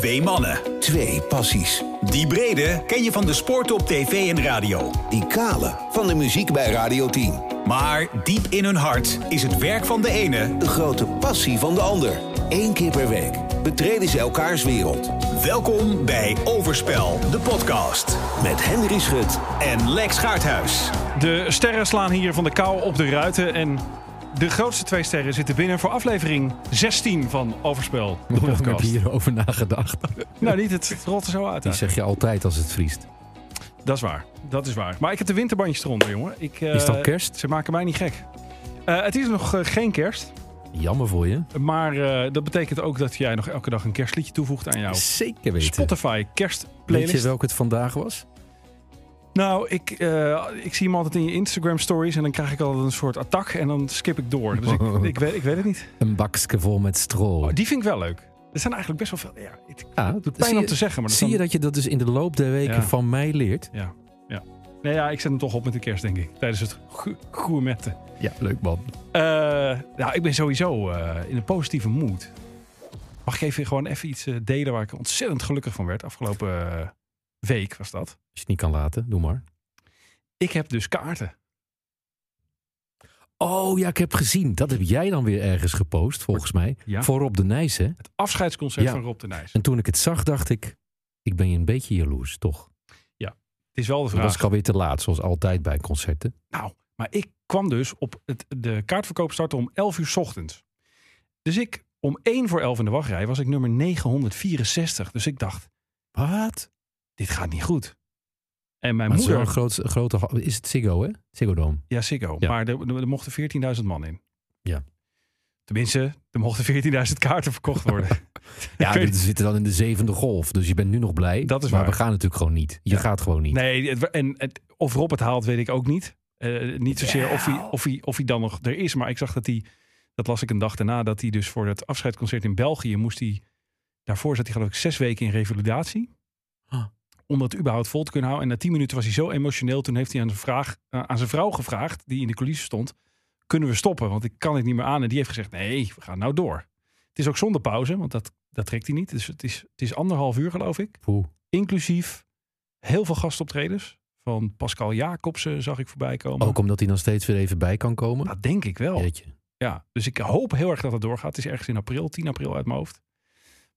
Twee mannen. Twee passies. Die brede ken je van de sport op tv en radio. Die kale van de muziek bij Radio 10. Maar diep in hun hart is het werk van de ene De grote passie van de ander. Eén keer per week betreden ze elkaars wereld. Welkom bij Overspel, de podcast. Met Henry Schut En Lex Gaarthuis. De sterren slaan hier van de kou op de ruiten. En de grootste twee sterren zitten binnen voor aflevering 16 van Overspel, de lang heb hierover nagedacht? Nou, niet, het, rolt er zo uit. Die zeg je altijd als het vriest. Dat is waar, dat is waar. Maar ik heb de winterbandjes eronder, jongen. Ik, eh, Is het al kerst? Ze maken mij niet gek. Eh, het is nog eh, geen kerst. Jammer voor je. Maar dat betekent ook dat jij nog elke dag een kerstliedje toevoegt aan jouw Zeker weten. Spotify Weet kerstplaylist. je welke het vandaag was? Nou, ik, eh, ik zie hem altijd in je Instagram stories en dan krijg ik altijd een soort attack en dan skip ik door. Dus ik, ik, weet, ik weet het niet. Een bakje vol met stro. Oh, die vind ik wel leuk. Er zijn eigenlijk best wel veel. Ja, het doet pijn om je, te zeggen, maar zie je dat je dat dus in de loop der weken Ja. van mij leert? Ja, ja. Nee, ja, ik zet hem toch op met de kerst, denk ik. Tijdens het go- gourmetten. Ja, leuk man. Eh, nou, ik ben sowieso eh, in een positieve mood. Mag ik even gewoon even iets delen waar ik ontzettend gelukkig van werd? Afgelopen week was dat. Als je het niet kan laten, doe maar. Ik heb dus kaarten. Oh ja, ik heb gezien. Dat heb jij dan weer ergens gepost, volgens mij. Ja. Voor Rob de Nijs, hè? Het afscheidsconcert Ja. van Rob de Nijs. En toen ik het zag, dacht ik... Ik ben je een beetje jaloers, toch? Het is wel de Dat vraag. was ik alweer te laat, zoals altijd bij concerten. Nou, maar ik kwam dus op het, de kaartverkoop startte om 11 uur 's ochtends. Dus ik om 1 voor 11 in de wachtrij was ik nummer 964. Dus ik dacht, Wat? Dit gaat niet goed. En mijn Maar het is wel moeder, een groot, grote... Is het Ziggo, hè? Ziggo Dome. ja Siggo, Ja. maar er, er mochten 14.000 man in. Ja. Tenminste, er mochten 14.000 kaarten verkocht worden. Ja, we zitten dan in de zevende golf. Dus je bent nu nog blij. Dat is maar waar. we gaan natuurlijk gewoon niet. Je Ja. gaat gewoon niet. Nee, het- en het, of Rob het haalt, weet ik ook niet. Eh, niet zozeer of hij, of, hij, of hij dan nog er is. Maar ik zag dat hij, dat las ik een dag daarna, dat hij dus voor het afscheidsconcert in België moest hij, daarvoor zat hij geloof ik zes weken in revalidatie. Om dat überhaupt vol te kunnen houden. En na tien minuten was hij zo emotioneel. Toen heeft hij aan zijn, vraag, eh, aan zijn vrouw gevraagd, die in de coulissen stond. Kunnen we stoppen? Want ik kan het niet meer aan. En die heeft gezegd, nee, we gaan nou door. Het is ook zonder pauze, want dat, dat trekt hij niet. Dus het is, het is anderhalf uur geloof ik Poeh. inclusief heel veel gastoptredens. Van Pascal Jacobsen zag ik voorbij komen. Ook omdat hij dan steeds weer even bij kan komen. Dat denk ik wel. Jeetje. Ja, dus ik hoop heel erg dat het doorgaat. Het is ergens in april, 10 april uit mijn hoofd.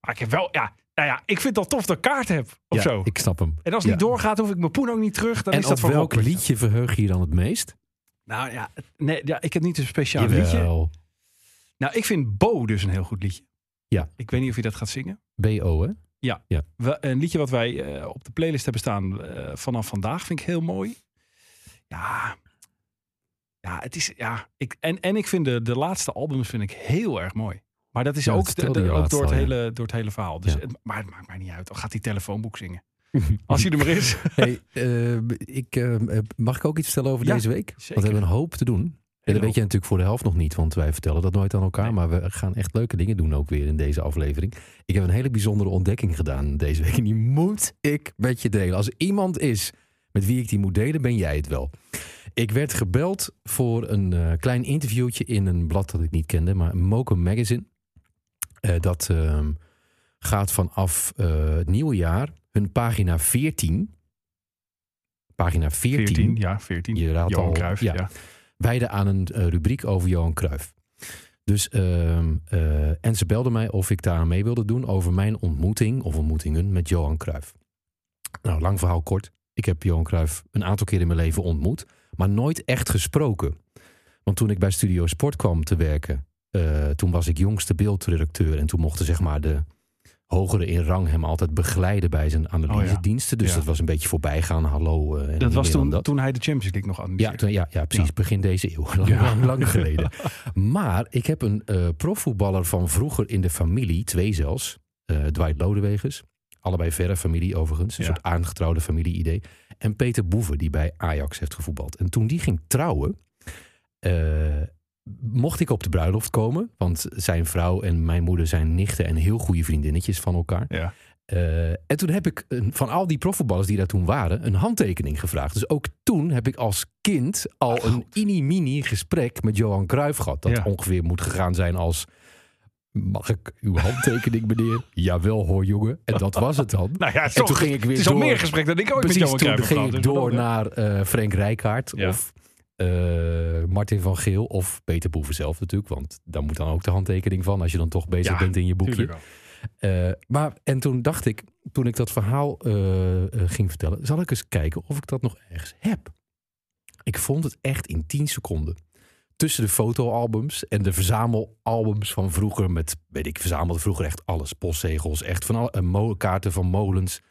Maar ik heb wel, ja, nou ja, ik vind het wel tof dat ik kaart heb of Ja, zo. ik snap hem. En als het Ja. niet doorgaat, hoef ik mijn poen ook niet terug. Dan en is dat op welk liedje verheug je je dan het meest? Nou ja, nee, ja, ik heb niet een speciaal liedje. Nou, ik vind Bo dus een heel goed liedje. Ja. Ik weet niet of je dat gaat zingen. BO, hè? We- Een liedje wat wij eh, op de playlist hebben staan eh, vanaf vandaag vind ik heel mooi. Ja, ja het is ja. Ik, en, en ik vind de, de laatste albums vind ik heel erg mooi. Maar dat is Ja, dat ook, de- de- door, het al, ja. hele, door het hele verhaal. Dus Ja. het, maar het maakt mij niet uit. Al gaat die telefoonboek zingen. Als hij er maar is. hey, eh, ik, eh, mag ik ook iets vertellen over deze week? zeker. Want we hebben een hoop te doen. En dat weet je natuurlijk voor de helft nog niet, want wij vertellen dat nooit aan elkaar. Nee. Maar we gaan echt leuke dingen doen ook weer in deze aflevering. Ik heb een hele bijzondere ontdekking gedaan deze week. En die moet ik met je delen. Als er iemand is met wie ik die moet delen, ben jij het wel. Ik werd gebeld voor een eh, klein interviewtje in een blad dat ik niet kende, maar Mocha Magazine. Eh, dat ehm, gaat vanaf eh, het nieuwe jaar hun pagina 14. Pagina 14. 14, ja, 14. Je raadt Johan al, Cruijff, ja. ja. wijden aan een eh, rubriek over Johan Cruijff. Dus, ehm, eh, en ze belden mij of ik daar aan mee wilde doen over mijn ontmoeting of ontmoetingen met Johan Cruijff. Nou, lang verhaal kort. Ik heb Johan Cruijff een aantal keer in mijn leven ontmoet, maar nooit echt gesproken. Want toen ik bij Studio Sport kwam te werken, eh, toen was ik jongste beeldredacteur en toen mochten zeg maar de hogere in rang hem altijd begeleiden bij zijn analysediensten. Dus Ja. dat was een beetje voorbijgaan, hallo. eh, en Dat was toen, dat. toen hij de Champions League nog Ja, analyseerde. toen- ja, ja, precies. Ja. Begin deze eeuw. Lang, Ja. lang, lang geleden. Maar ik heb een eh, profvoetballer van vroeger in de familie, twee zelfs. eh Dwight Lodewegers. Allebei verre familie overigens. Een Ja. soort aangetrouwde familie-idee. En Peter Boeven, die bij Ajax heeft gevoetbald. En toen die ging trouwen, mocht ik op de bruiloft komen. Want zijn vrouw en mijn moeder zijn nichten en heel goede vriendinnetjes van elkaar. Ja. Eh, en toen heb ik een- van al die profvoetballers die daar toen waren, een handtekening gevraagd. Dus ook toen heb ik als kind al een mini-mini gesprek met Johan Cruijff gehad. Dat Ja. ongeveer moet gegaan zijn als mag ik uw handtekening, meneer? Jawel hoor, jongen. En dat was het dan. Nou ja, en toen ging ik weer het is al door. meer gesprek dan ik ooit Precies, met Johan toen Cruijff heb ging ik dus door naar eh, Frank Rijkaard Ja. of eh, Martin van Geel of Peter Boeven zelf natuurlijk. Want daar moet dan ook de handtekening van als je dan toch bezig Ja, bent in je boekje. Eh, maar, en toen dacht ik, toen ik dat verhaal eh, ging vertellen, zal ik eens kijken of ik dat nog ergens heb. Ik vond het echt in 10 seconden. Tussen de fotoalbums en de verzamelalbums van vroeger. Met, weet ik, verzamelde vroeger echt alles. Postzegels, echt van alle kaarten van molens.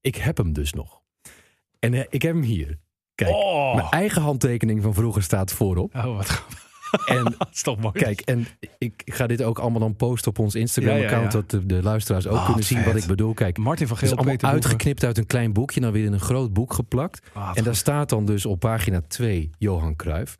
Ik heb hem dus nog. En ik heb hem hier. Kijk, Oh. mijn eigen handtekening van vroeger staat voorop. Oh, wat grappig. En Dat is toch mooi. Kijk, en ik ga dit ook allemaal dan posten op ons Instagram-account, Ja, ja, ja. dat de, de luisteraars ook Ah, kunnen zien wat ik bedoel. Kijk, Martin van is Geel, allemaal uitgeknipt uit een klein boekje, dan weer in een groot boek geplakt. Ah, en daar goed. staat dan dus op pagina 2 Johan Cruijff.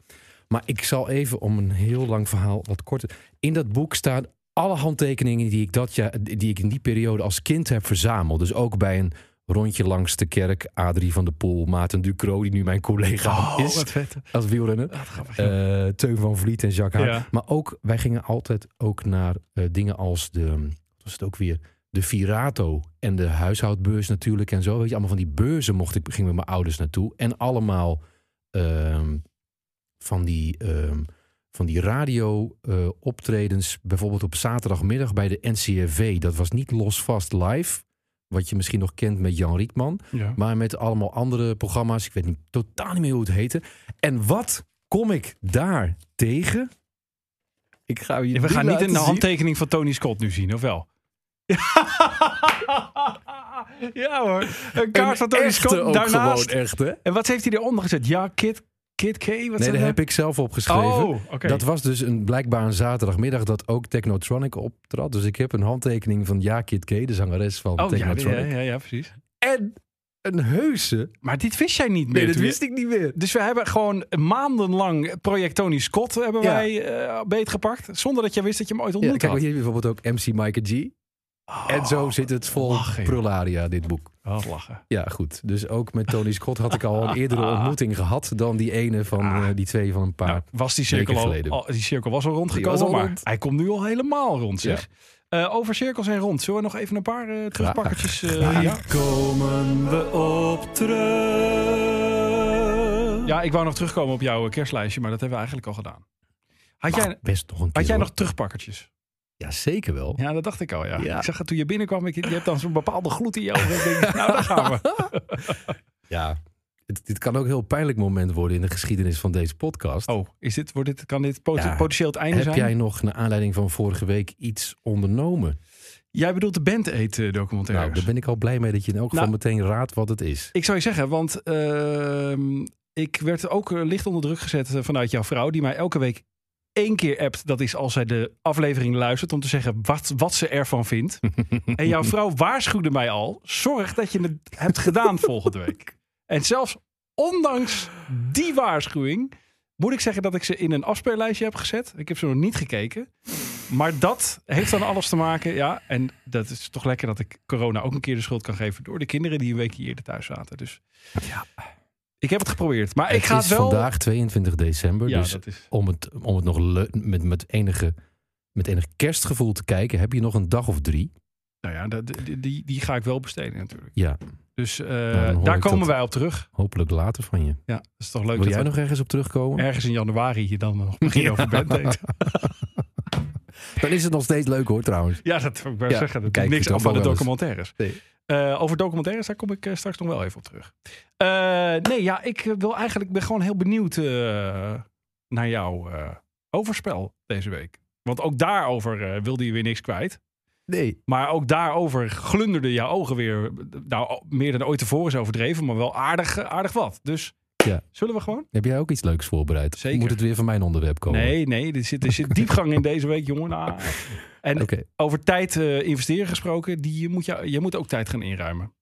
Maar ik zal even om een heel lang verhaal wat korter. In dat boek staan alle handtekeningen die ik, dat die ik in die periode als kind heb verzameld. Dus ook bij een rondje langs de kerk, Adrie van de Poel, Maarten Ducro, die nu mijn collega Oh, is wat vet. als wielrenner. Eh, Teun van Vliet en Jacques. Ja. Maar ook, wij gingen altijd ook naar eh, dingen als de, wat was het ook weer, de Virato en de huishoudbeurs natuurlijk en zo. Weet je, allemaal van die beurzen mocht ik, ging met mijn ouders naartoe. En allemaal ehm, van die, ehm, van die radio eh, optredens, bijvoorbeeld op zaterdagmiddag bij de NCRV. Dat was niet los vast live, wat je misschien nog kent met Jan Rietman. ja. Maar met allemaal andere programma's. Ik weet niet, totaal niet meer hoe het heette. En wat kom ik daar tegen? Ik ga je We gaan niet een handtekening van Tony Scott nu zien, of wel? ja hoor, een kaart van Tony Scott daarnaast. echt, hè? En wat heeft hij eronder gezet? Ja, Kid, Kid K? Wat Nee, dat heb ik zelf opgeschreven. Oh. Dat was dus een, blijkbaar een zaterdagmiddag dat ook Technotronic optrad. Dus ik heb een handtekening van Ja Kid K, de zangeres van Oh ja, Technotronic. ja, ja, ja, precies. En een heuse. Maar dit wist jij niet meer. Nee, je- wist ik niet meer. Dus we hebben gewoon maandenlang project Tony Scott hebben Ja. wij eh beetgepakt. Zonder dat jij wist dat je hem ooit Ja, ontmoet kijk, maar had. hier bijvoorbeeld ook MC Mike G. en zo zit het vol lachen, prularia, dit boek. Oh, lachen. Ja, goed. Dus ook met Tony Scott had ik al een eerdere ontmoeting gehad dan die ene van eh, die twee van een paar. Nou, was die cirkel, al, al- die cirkel was al rondgekomen, Die was al maar rond. hij komt nu al helemaal rond, zeg. Eh, over cirkels en rond. Zullen we nog even een paar eh terugpakkertjes... eh, Graag. ja? komen we op terug. ja, ik wou nog terugkomen op jouw kerstlijstje, maar dat hebben we eigenlijk al gedaan. Had jij, best nog een keer. had jij nog terugpakkertjes? Ja, zeker wel. Ja, dat dacht ik al, ja. Ja. Ik zag het toen je binnenkwam, ik, je hebt dan zo'n bepaalde gloed in je ogen. Denk, nou, daar gaan we. Ja. Dit kan ook een heel pijnlijk moment worden in de geschiedenis van deze podcast. Oh, is dit, wordt dit, kan dit pot- Ja. potentieel het einde Heb zijn? jij nog, naar aanleiding van vorige week, iets ondernomen? Jij bedoelt de Band Eet eh, documentaire. Nou, daar ben ik al blij mee dat je in elk geval Nou. meteen raadt wat het is. Ik zou je zeggen, want ehm, ik werd ook eh, licht onder druk gezet eh, vanuit jouw vrouw, die mij elke week één keer appt. Dat is als zij de aflevering luistert, om te zeggen wat, wat ze ervan vindt. en jouw vrouw waarschuwde mij al, zorg dat je het hebt gedaan volgende week. En zelfs ondanks die waarschuwing, moet ik zeggen dat ik ze in een afspeellijstje heb gezet. Ik heb ze nog niet gekeken. Maar dat heeft dan alles te maken. Ja, en dat is toch lekker dat ik corona ook een keer de schuld kan geven door de kinderen die een weekje eerder thuis zaten. Dus Ja. Ik heb het geprobeerd. Maar het ik ga is het wel. vandaag 22 december, ja, dus is. om het, om het nog met, met, enige, met enig kerstgevoel te kijken, heb je nog een dag of drie. Nou ja, dat- die, die, die ga ik wel besteden natuurlijk. Ja, Dus eh, hoor daar komen wij op terug. hopelijk later van je. Ja, dat is toch leuk Wil dat jij nog ergens op terugkomen? ergens in januari hier dan nog beginnen over Aid. Dan is het nog steeds leuk hoor trouwens. Ja, dat wil ik wel Ja, zeggen. Dat kijk niks af van de documentaires. Nee. Eh, over documentaires, daar kom ik eh, straks nog wel even op terug. Eh, nee, ja, ik wil eigenlijk, ben gewoon heel benieuwd naar jouw overspel deze week. Want ook daarover wilde je weer niks kwijt. Nee. Maar ook daarover glunderden jouw ogen weer. Nou, meer dan ooit tevoren is overdreven, maar wel aardig, aardig wat. Dus Ja. zullen we gewoon? Heb jij ook iets leuks voorbereid? Zeker. Moet het weer van mijn onderwerp komen? Nee, nee, er zit, er zit diepgang in deze week, jongen. Nou, en over tijd eh, investeren gesproken, die moet je, je moet ook tijd gaan inruimen.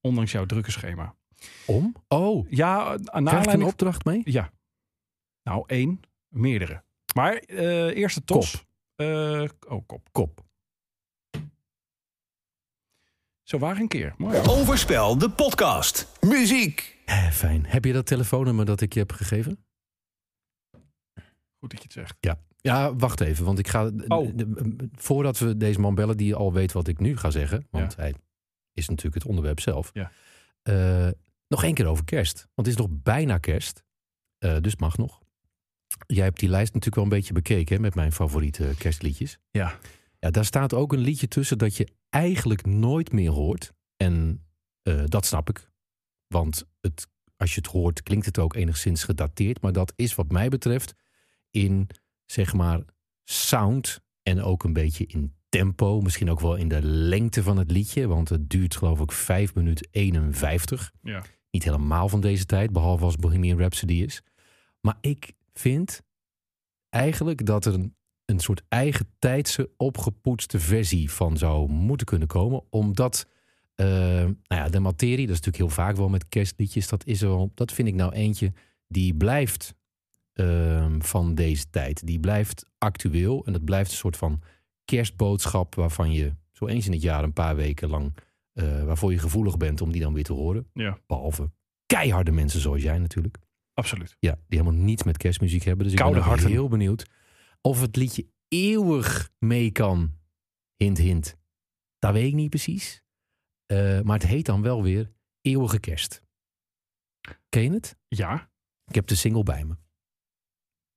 Ondanks jouw drukke schema. Om? Oh, Ja, aan krijg ik een opdracht mee? Ja. Nou, één, meerdere. Maar eh eerst de tos. Eh, oh, kop. Kop. Zo waar een keer. Mooi. Overspel, de podcast. Muziek. Eh, fijn. Heb je dat telefoonnummer dat ik je heb gegeven? Goed dat je het zegt. Ja. Ja, wacht even, want ik ga. Oh. voordat we deze man bellen, die al weet wat ik nu ga zeggen, want hij is natuurlijk het onderwerp zelf. Ja. Eh, nog één keer over kerst. Want het is nog bijna kerst. eh, dus het mag nog. Jij hebt die lijst natuurlijk wel een beetje bekeken hè, met mijn favoriete kerstliedjes. Ja. Ja, daar staat ook een liedje tussen dat je eigenlijk nooit meer hoort. En dat snap ik. Want het, als je het hoort, klinkt het ook enigszins gedateerd. Maar dat is wat mij betreft in, zeg maar, sound en ook een beetje in tempo. Misschien ook wel in de lengte van het liedje. Want het duurt geloof ik 5 minuten 51. Ja. Niet helemaal van deze tijd, behalve als Bohemian Rhapsody is. Maar ik vind eigenlijk dat er een, een soort eigen tijdse opgepoetste versie van zou moeten kunnen komen. Omdat eh, nou ja, de materie, dat is natuurlijk heel vaak wel met kerstliedjes, dat, is er wel, dat vind ik nou eentje die blijft ehm, van deze tijd. Die blijft actueel en dat blijft een soort van kerstboodschap waarvan je zo eens in het jaar een paar weken lang, eh, waarvoor je gevoelig bent om die dan weer te horen. Ja. Behalve keiharde mensen zoals jij natuurlijk. Absoluut. Ja, die helemaal niets met kerstmuziek hebben. Dus ik ben harten. heel benieuwd of het liedje eeuwig mee kan. Hint, hint. Dat weet ik niet precies. Eh, maar het heet dan wel weer Eeuwige Kerst. Ken je het? Ja. Ik heb de single bij me.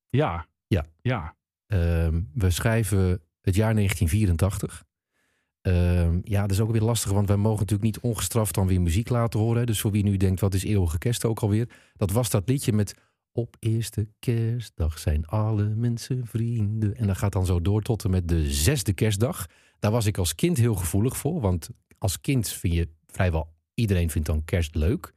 Ja. Ja. Ja. Ehm, we schrijven het jaar 1984. Ehm, ja, dat is ook weer lastig, want wij mogen natuurlijk niet ongestraft dan weer muziek laten horen. Dus voor wie nu denkt, wat is eeuwige kerst ook alweer? Dat was dat liedje met op eerste kerstdag zijn alle mensen vrienden. En dat gaat dan zo door tot en met de zesde kerstdag. Daar was ik als kind heel gevoelig voor, want als kind vind je vrijwel iedereen vindt dan kerst leuk.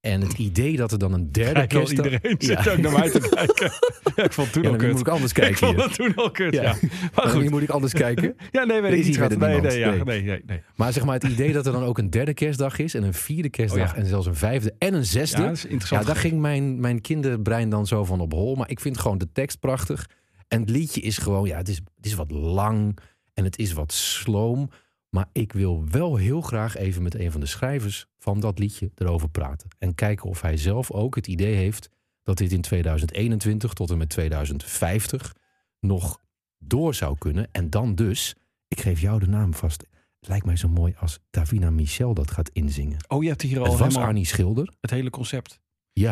En het idee dat er dan een derde Kijk kerstdag... iedereen Ja. zit ook naar mij te kijken. ja, ik vond het toen Ja, al kut. moet ik anders Ik kijken vond hier. het toen al kut, Ja. ja. Maar goed. nu moet ik anders kijken. Ja, nee, weet ik niet. verder Nee, nee, ja. Nee. nee, nee. Maar zeg maar het idee dat er dan ook een derde kerstdag is... en een vierde kerstdag Oh ja. en zelfs een vijfde en een zesde... Ja, Ja, dat is interessant. daar ging mijn, mijn kinderbrein dan zo van op hol. Maar ik vind gewoon de tekst prachtig. En het liedje is gewoon... Ja, het is, het is wat lang en het is wat sloom. Maar ik wil wel heel graag even met een van de schrijvers van dat liedje erover praten. En kijken of hij zelf ook het idee heeft... dat dit in 2021 tot en met 2050 nog door zou kunnen. En dan dus... Ik geef jou de naam vast. Het lijkt mij zo mooi als Davina Michel dat gaat inzingen. Oh, je hebt hier al Het was helemaal Arnie Schilder. het hele concept. Ja.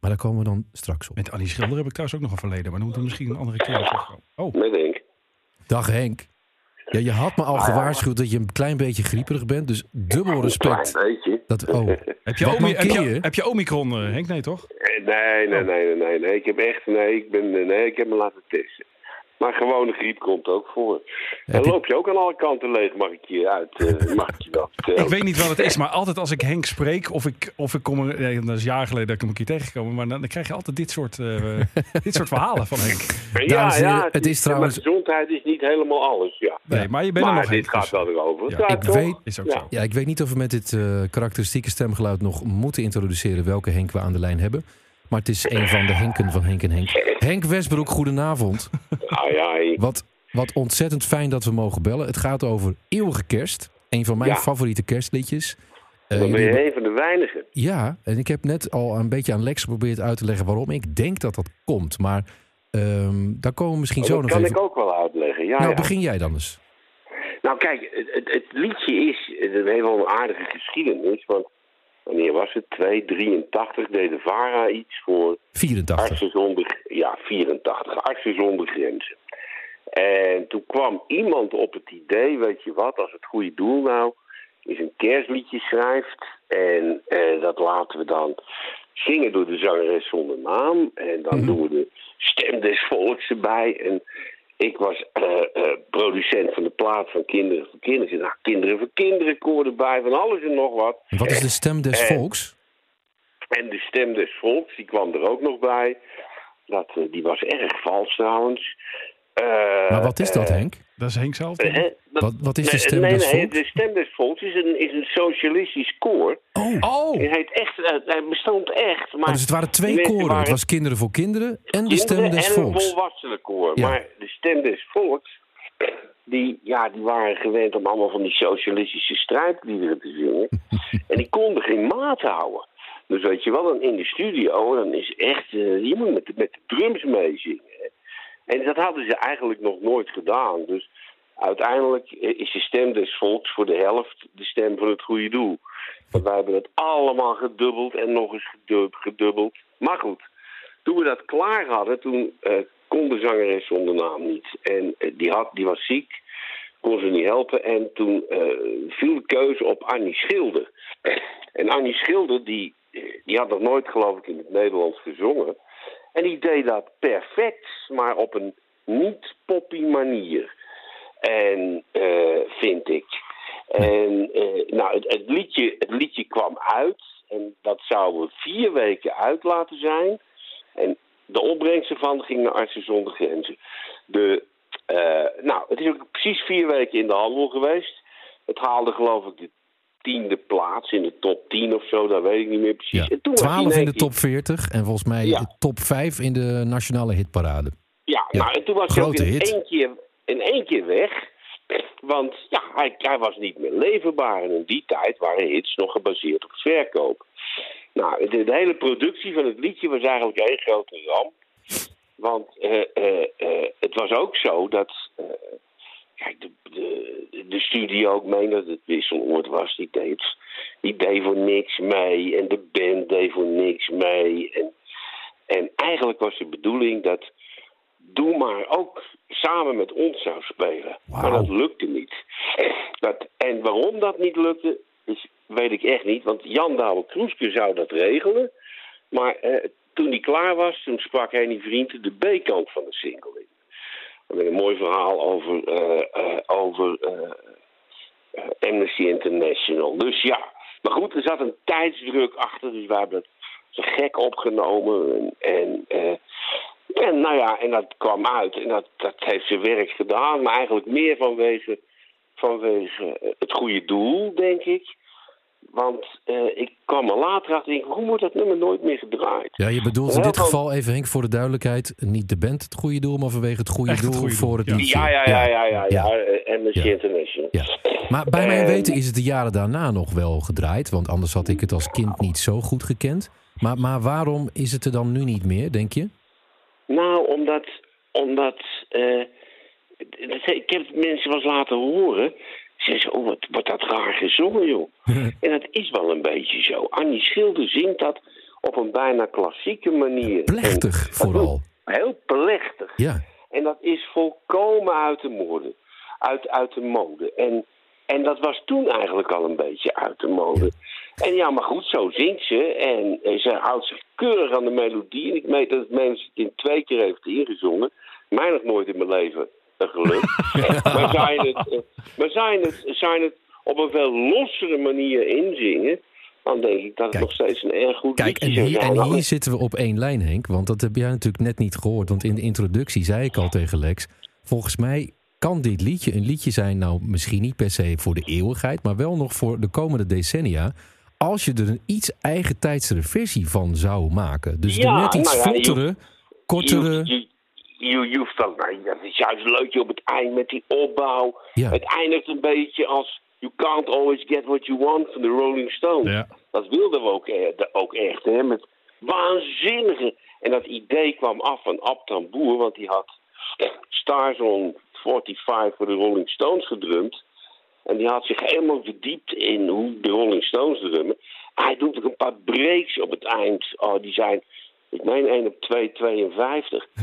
Maar daar komen we dan straks op. Met Annie Schilder heb ik trouwens ook nog een verleden. Maar dan moeten we misschien een andere keer op terugkomen. Oh, Met Henk. Dag Henk. Ja, je had me al gewaarschuwd dat je een klein beetje grieperig bent. Dus dubbel respect. Klein beetje. Dat, oh, heb je, Omi- heb je, heb je Omicron, eh, Henk? Nee, toch? Eh, Nee, nee, nee, nee, nee, nee. Ik heb echt, nee, ik ben, nee, ik heb me laten testen. Maar gewone griep komt ook voor. Je- loop je ook aan alle kanten leeg, mag ik je uit, eh, mag ik je wel vertellen. Ik weet niet wat het is, maar altijd als ik Henk spreek, of ik, of ik kom er, nee, dat is jaren geleden dat ik hem een keer tegengekomen, maar dan, dan krijg je altijd dit soort, eh, dit soort verhalen van Henk. Dames en heren, het is trouwens- Maar gezondheid is niet helemaal alles, ja. Nee, maar je bent er maar nog dit Henk, gaat dus- wel erover. Ja, Ja, ik toch? weet- Is ook Ja. zo. Ja, ik weet niet of we met dit eh, karakteristieke stemgeluid nog moeten introduceren welke Henk we aan de lijn hebben. Maar het is een van de Henken van Henk en Henk. Henk Westbroek, goedenavond. Ja, hey. Wat, wat ontzettend fijn dat we mogen bellen. Het gaat over Eeuwige Kerst. Een van mijn Ja. favoriete kerstliedjes. Eh, dan ben je een van de weinigen. Ja, en ik heb net al een beetje aan Lex geprobeerd uit te leggen waarom ik denk dat dat komt. Maar ehm, daar komen we misschien Oh, zo dat nog kan even... ik ook wel uitleggen. Ja, nou, ja. begin jij dan eens. Nou kijk, het, het, het liedje is, het heeft wel een aardige geschiedenis. Want wanneer was het? 283 deed de VARA iets voor 84. Artsen zonder, ja, 84, Artsen zonder grenzen. En toen kwam iemand op het idee, weet je wat, als het goede doel nou is een kerstliedje schrijft en eh, dat laten we dan zingen door de zangeres zonder naam en dan Mhm. doen we de stem des volks erbij en ik was eh, eh, producent van de plaat van Kinderen voor Kinderen. Nou, Kinderen voor Kinderen, koor erbij, van alles en nog wat. En Wat is de stem des volks? En de stem des volks, die kwam er ook nog bij. Dat, eh, die was erg vals trouwens. Eh, Maar wat is dat, eh, Henk? Dat is Henk zelf. eh, Wat, wat is de nee, stem nee, nee, volks? de stem des volks is een, is een socialistisch koor. Oh, Oh, Hij, heet echt, eh, hij bestond echt. Maar oh, dus het waren twee koren. Het was Kinderen voor Kinderen en de stem kinderen des en een volks. volwassenenkoor. Ja. Maar de stem des volks, die, ja, die waren gewend om allemaal van die socialistische strijdliederen te zingen. en die konden geen maat houden. Dus weet je wel, dan in de studio, dan is echt, eh, je moet met, de- met de drums meezingen. En dat hadden ze eigenlijk nog nooit gedaan. Dus uiteindelijk is de stem des volks voor de helft de stem van het goede doel. Want wij hebben het allemaal gedubbeld en nog eens gedu- gedubbeld. Maar goed, toen we dat klaar hadden, toen eh, kon de zangeres zonder naam niet. En eh, die, had, die was ziek, kon ze niet helpen. En toen eh, viel de keuze op Annie Schilder. En Annie Schilder, die, die had nog nooit geloof ik in het Nederlands gezongen. En die deed dat perfect, maar op een niet-poppy manier. En eh, vind ik. En eh, nou, het, het, liedje, het liedje kwam uit. En dat zou er vier weken uit laten zijn. En de opbrengst ervan ging naar Artsen zonder Grenzen. De, eh, nou, het is ook precies vier weken in de handel geweest. Het haalde geloof ik de tiende plaats in de top 10 of zo. Dat weet ik niet meer precies. Ja. En toen was hij 12 in de keer- top 40 en volgens mij Ja. top 5 in de nationale hitparade. Ja, Ja, nou, en toen was hij ook in hit. één, keer, in één keer weg. Want ja, hij, hij was niet meer leverbaar. En in die tijd waren hits nog gebaseerd op verkoop. Nou, de, de hele productie van het liedje was eigenlijk één grote ramp. Want eh, eh, eh, het was ook zo dat... kijk, de, de, de studio ook meende dat het wisseloord was. Die deed, die deed voor niks mee. En de band deed voor niks mee. En, en eigenlijk was de bedoeling dat Doe maar ook samen met ons zou spelen. Maar dat lukte niet. Dat, en waarom dat niet lukte, is, weet ik echt niet. Want Jan Douwe Kroeske zou dat regelen. Maar eh, toen hij klaar was, toen sprak Henny Vriend de B-kant van de single in. Met een mooi verhaal over, eh, eh, over eh, Amnesty International. Dus ja, maar goed, er zat een tijdsdruk achter. Dus wij hebben het gek opgenomen. En, en, en nou ja, en dat kwam uit. En dat, dat heeft zijn werk gedaan. Maar eigenlijk meer vanwege, vanwege het goede doel, denk ik. Want eh, ik kwam er later achter en hoe wordt dat nummer nooit meer gedraaid? Ja, je bedoelt in dit geval, even Henk, voor de duidelijkheid, niet de band het goede doel, maar vanwege het goede Echt het doel goede voor doel, het ja. liedje. Ja, ja, ja, ja, ja, ja. ja. Amnesty Ja. International. Ja. Maar bij mijn En- weten is het de jaren daarna nog wel gedraaid, want anders had ik het als kind niet zo goed gekend. Maar, maar waarom is het er dan nu niet meer, denk je? Nou, omdat. omdat eh, ik heb het mensen wel eens laten horen. Ze zeggen, oh, wat wordt dat raar gezongen, joh. en dat is wel een beetje zo. Annie Schilder zingt dat op een bijna klassieke manier. Plechtig En vooral. Heel plechtig. Ja, En dat is volkomen uit de mode. Uit, uit de mode. En, en dat was toen eigenlijk al een beetje uit de mode. En ja, maar goed, zo zingt ze. En, ze houdt zich keurig aan de melodie. En ik weet dat het mensen het in twee keer heeft ingezongen. Mij nog nooit in mijn leven een geluk. maar zijn het, eh, maar zijn het, zijn het op een veel lossere manier inzingen... dan denk ik dat het Kijk. nog steeds een erg goed kijk, en hier, zijn. en hier zitten we op één lijn, Henk. Want dat heb jij natuurlijk net niet gehoord. Want in de introductie zei ik al tegen Lex... volgens mij kan dit liedje een liedje zijn... nou, misschien niet per se voor de eeuwigheid... maar wel nog voor de komende decennia... als je er een iets eigen tijdsere versie van zou maken. Dus Ja, de net iets nou ja, je- vlottere, kortere... Je, je, je, je hoeft dan, nou, dat is juist leuk op het eind met die opbouw. Ja. Het eindigt een beetje als You can't always get what you want van de Rolling Stones. Ja. Dat wilden we ook, eh, ook echt, hè, met waanzinnige. En dat idee kwam af van Ab Tamboer, want die had Stars on 45 voor de Rolling Stones gedrumd. En die had zich helemaal verdiept in hoe de Rolling Stones drummen. Hij doet ook een paar breaks op het eind. Oh, die zijn, ik meen 1 op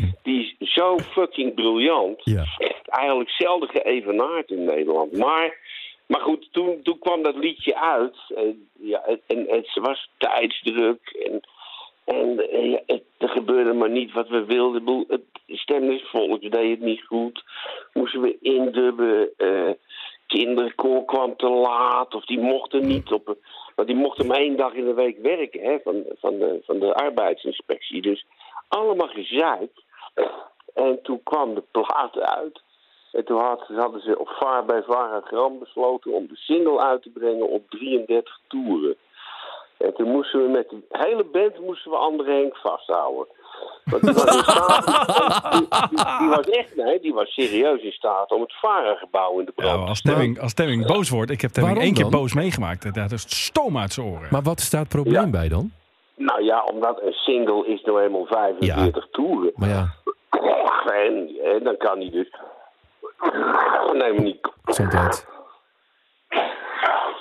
2,52. Die is zo fucking briljant. Ja. Echt eigenlijk zelden geëvenaard in Nederland. Maar, maar goed, toen, toen kwam dat liedje uit. En, ja, en, het was tijdsdruk. En, en eh, het, er gebeurde maar niet wat we wilden. Het stemmingsvolk deed het niet goed. Moesten we indubben. eh kinderkoor kwam te laat. Of die mochten niet op... Want die mochten maar één dag in de week werken hè, van, van, de, van de arbeidsinspectie. Dus allemaal gezeik. En toen kwam de plaat uit. En toen had- hadden ze op Vaar bij Varagram besloten om de single uit te brengen op 33 toeren. En toen moesten we met die hele band moesten we André Henk vasthouden. Want die was, in staat, die, die- die was echt, nee, die was serieus in staat om het Vara-gebouw in de Ja, brand maar als Stemming, als Stemming boos wordt, ik heb Stemming Waarom één keer dan? boos meegemaakt. Dat is stoom uit zijn oren. Maar wat is daar het probleem Ja. bij dan? Nou ja, omdat een single is nou eenmaal 45 toeren. Maar ja, En, en dan kan hij dus... Nee, maar niet... Gezondheid.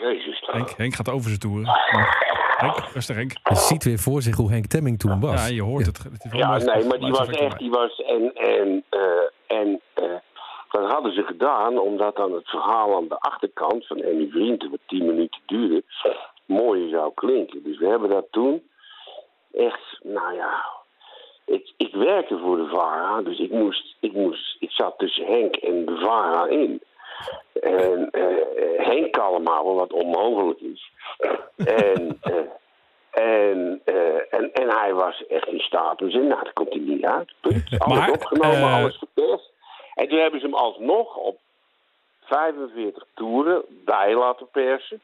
Jezus. Henk, Henk gaat over zijn toeren. Henk, rustig Henk. Je ziet weer voor zich hoe Henk Temming toen was. Ja, je hoort het. het is wel Ja, nee, maar die was echt, die was, en, en, eh, en eh, dat hadden ze gedaan omdat dan het verhaal aan de achterkant van Annie Vrienden, wat tien minuten duurde, mooier zou klinken. Dus we hebben dat toen echt, nou ja, ik, ik werkte voor de VARA, dus ik moest, ik moest, ik zat tussen Henk en de VARA in. En eh, Henk allemaal, wat onmogelijk is. En, eh, en, eh, en, en hij was echt in te zeggen, nou, dat komt hij niet uit. Punt. Alles Maar, opgenomen, alles verperst. En toen hebben ze hem alsnog op 45 toeren bij laten persen.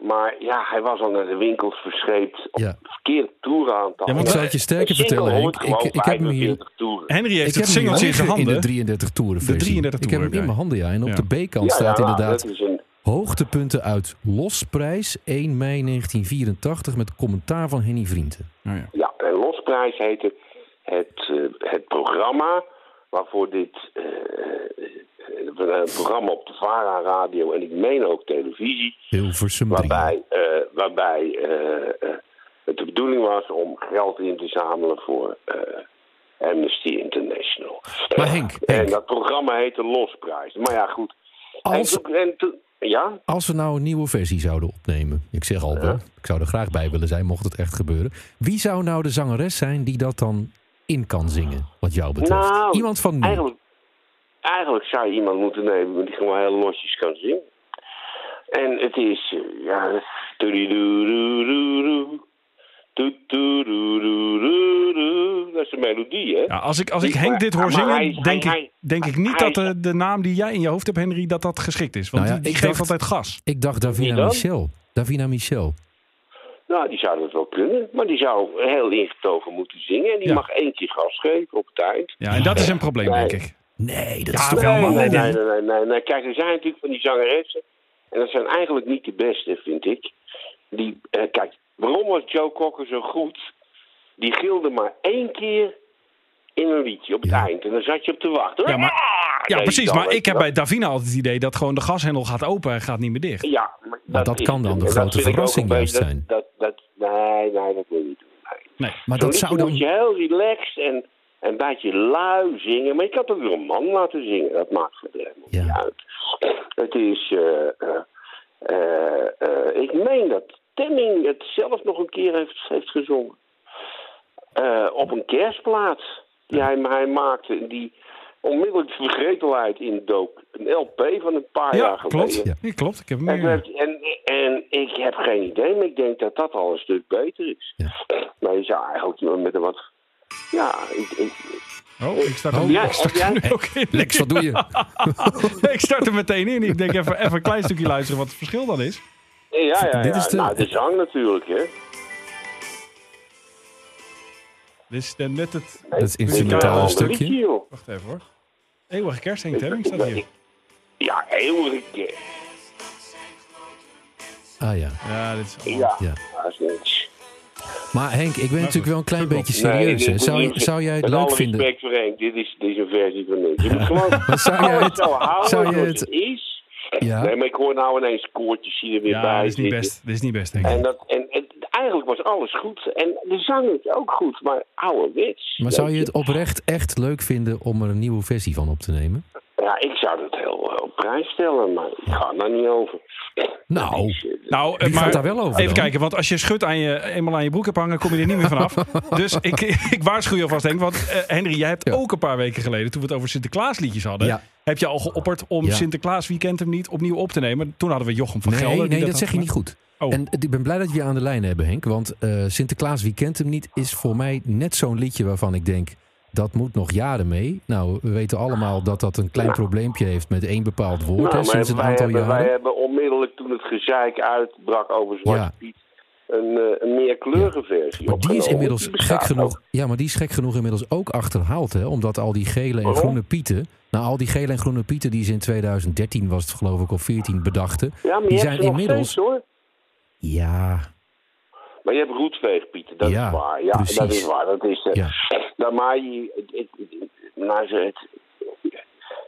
Maar ja, hij was al naar de winkels verscheept op Ja. het verkeerde toerenaantal. Ja, want Ik zou het je sterker vertellen, Henk. Ik, ik heb hem hier... 45 toeren. Henry heeft Ik het singeltje in zijn liggen in handen. de 33 toeren De 33 Ik heb hem toeren in mijn handen, ja. En op Ja. de B-kant Ja, staat ja, inderdaad Dat is een, hoogtepunten uit Losprijs 1 mei 1984 met commentaar van Henny Vrienden. Oh, ja. ja, en Losprijs heette het, eh, het programma waarvoor dit eh, een programma op de VARA radio en ik meen ook televisie, Hilversum 3. waarbij, eh, waarbij eh, eh, het de bedoeling was om geld in te zamelen voor eh, Amnesty International. Maar Henk, En dat programma heette Losprijs. Maar ja, goed. Als- En toen- en toen- ja? Als we nou een nieuwe versie zouden opnemen, ik zeg al wel, ik zou er graag bij willen zijn mocht het echt gebeuren. Wie zou nou de zangeres zijn die dat dan in kan zingen, wat jou betreft? Nou, Iemand van nu. Eigenlijk, eigenlijk zou je iemand moeten nemen die gewoon heel losjes kan zingen. En het is, eh, ja, dat is de melodie, hè? Ja, als ik, als ik Henk dit hoor zingen, hij- denk, hij- ik, denk ik niet dat de, de naam die jij in je hoofd hebt, Henry, dat dat geschikt is. Want Nou ja, die, die ik geeft dacht- altijd gas. Ik dacht Davina? Michel. Davina Michel. Nou, die zou dat wel kunnen. Maar die zou heel ingetogen moeten zingen. En die Ja. mag één keer gas geven op eind. Ja, en dat is een probleem, denk ik. Nee, dat Ja, is toch wel, helemaal... nee, nee, nee, nee, nee, nee. Kijk, er zijn natuurlijk van die zangeressen. En dat zijn eigenlijk niet de beste, vind ik. Die, eh, kijk, waarom was Joe Cocker zo goed? Die gilde maar één keer in een liedje op het Ja. eind. En dan zat je op te wachten. Ja, maar- Ah, Ja, nee, precies. dan, Maar ik heb bij Davina altijd het idee dat gewoon de gashendel gaat open en gaat niet meer dicht. Ja, maar Maar dat is kan dan de grote verrassing juist zijn. Dat, dat, nee, nee, dat wil je niet doen. Nee. Nee. Maar dat zou dan... moet je heel relaxed en een beetje lui zingen. Maar je kan het ook weer een man laten zingen. Dat maakt verder helemaal Ja. niet uit. Het is... eh, eh, eh, ik meen dat Temming het zelf nog een keer heeft, heeft gezongen. Op een kerstplaat die hij, hij maakte. Die onmiddellijk de vergetelheid indook. Een LP van een paar jaar Ja, geleden. klopt. Ja. Klopt. Ik heb hem En, en, en ik heb geen idee, maar ik denk dat dat al een stuk beter is. Ja. Maar je zou eigenlijk met een wat... Ja, ik, ik, Oh, ik start Oh, hem, ja, ik start jij- nu ook in. Lex, wat doe je? ik start er meteen in. Ik denk even, even een klein stukje luisteren wat het verschil dan is. ja, ja, ja. Dit is de- Nou, de zang natuurlijk, hè. Dit is dan net het... Dat is instrumentale stukje. liedje. Wacht even hoor. Eeuwige kerst, Henk Temming staat hier. Ja, eeuwige keer. Ah ja. Ja, dit is... Ja, Ja. Maar Henk, ik ben natuurlijk wel een klein beetje serieus. Zou, zou jij het Met leuk alle vinden? respect voor Henk, dit is, dit is een versie van niks. Je moet gewoon zou jij het... zo houden zou je zoals het- het is. Ja. Nee, maar ik hoor nou ineens koortjes hier er weer Ja, bij dit is niet best. Dit is niet best, Henk. En, dat, en, en eigenlijk was alles goed. En de zang is ook goed, maar ouderwets. Maar zou je het oprecht echt leuk vinden om er een nieuwe versie van op te nemen? Ja, ik zou dat heel eh, op prijs stellen, maar ik ga daar niet over. Nou, Dat is, eh, Nou, maar gaat daar wel over Even dan? kijken, want als je schut aan je, eenmaal aan je broek hebt hangen, kom je er niet meer vanaf. dus ik, ik waarschuw je alvast, Henk. Want eh, Henry, jij hebt Ja. ook een paar weken geleden, toen we het over Sinterklaasliedjes hadden, Ja. heb je al geopperd om Ja. Sinterklaas Weekend hem niet opnieuw op te nemen. Toen hadden we Jochem van nee, Gelder. nee, dat had zeg je niet goed. Oh. En ik ben blij dat we je aan de lijn hebben, Henk. Want eh, Sinterklaas Wie kent hem niet is voor mij net zo'n liedje waarvan ik denk... dat moet nog jaren mee. Nou, we weten allemaal dat dat een klein probleempje heeft met één bepaald woord nou, hè, sinds een wij, aantal hebben, wij jaren. hebben onmiddellijk toen het gezeik uitbrak over Zwarte Ja. Piet... een, eh, een meerkleurige versie Maar die is inmiddels Die gek genoeg. ook. Ja, maar die is gek genoeg inmiddels ook achterhaald, hè? Omdat al die gele en groene pieten. Nou, al die gele en groene pieten die ze in 2013 was het geloof ik of 14 bedachten. Ja, maar die zijn inmiddels. steeds, hoor. Ja, Maar je hebt roetveegpieten, dat Ja, is waar. Ja, precies. dat is waar. Dat is, eh, Ja. nou, maar je, het, nou, ze- het,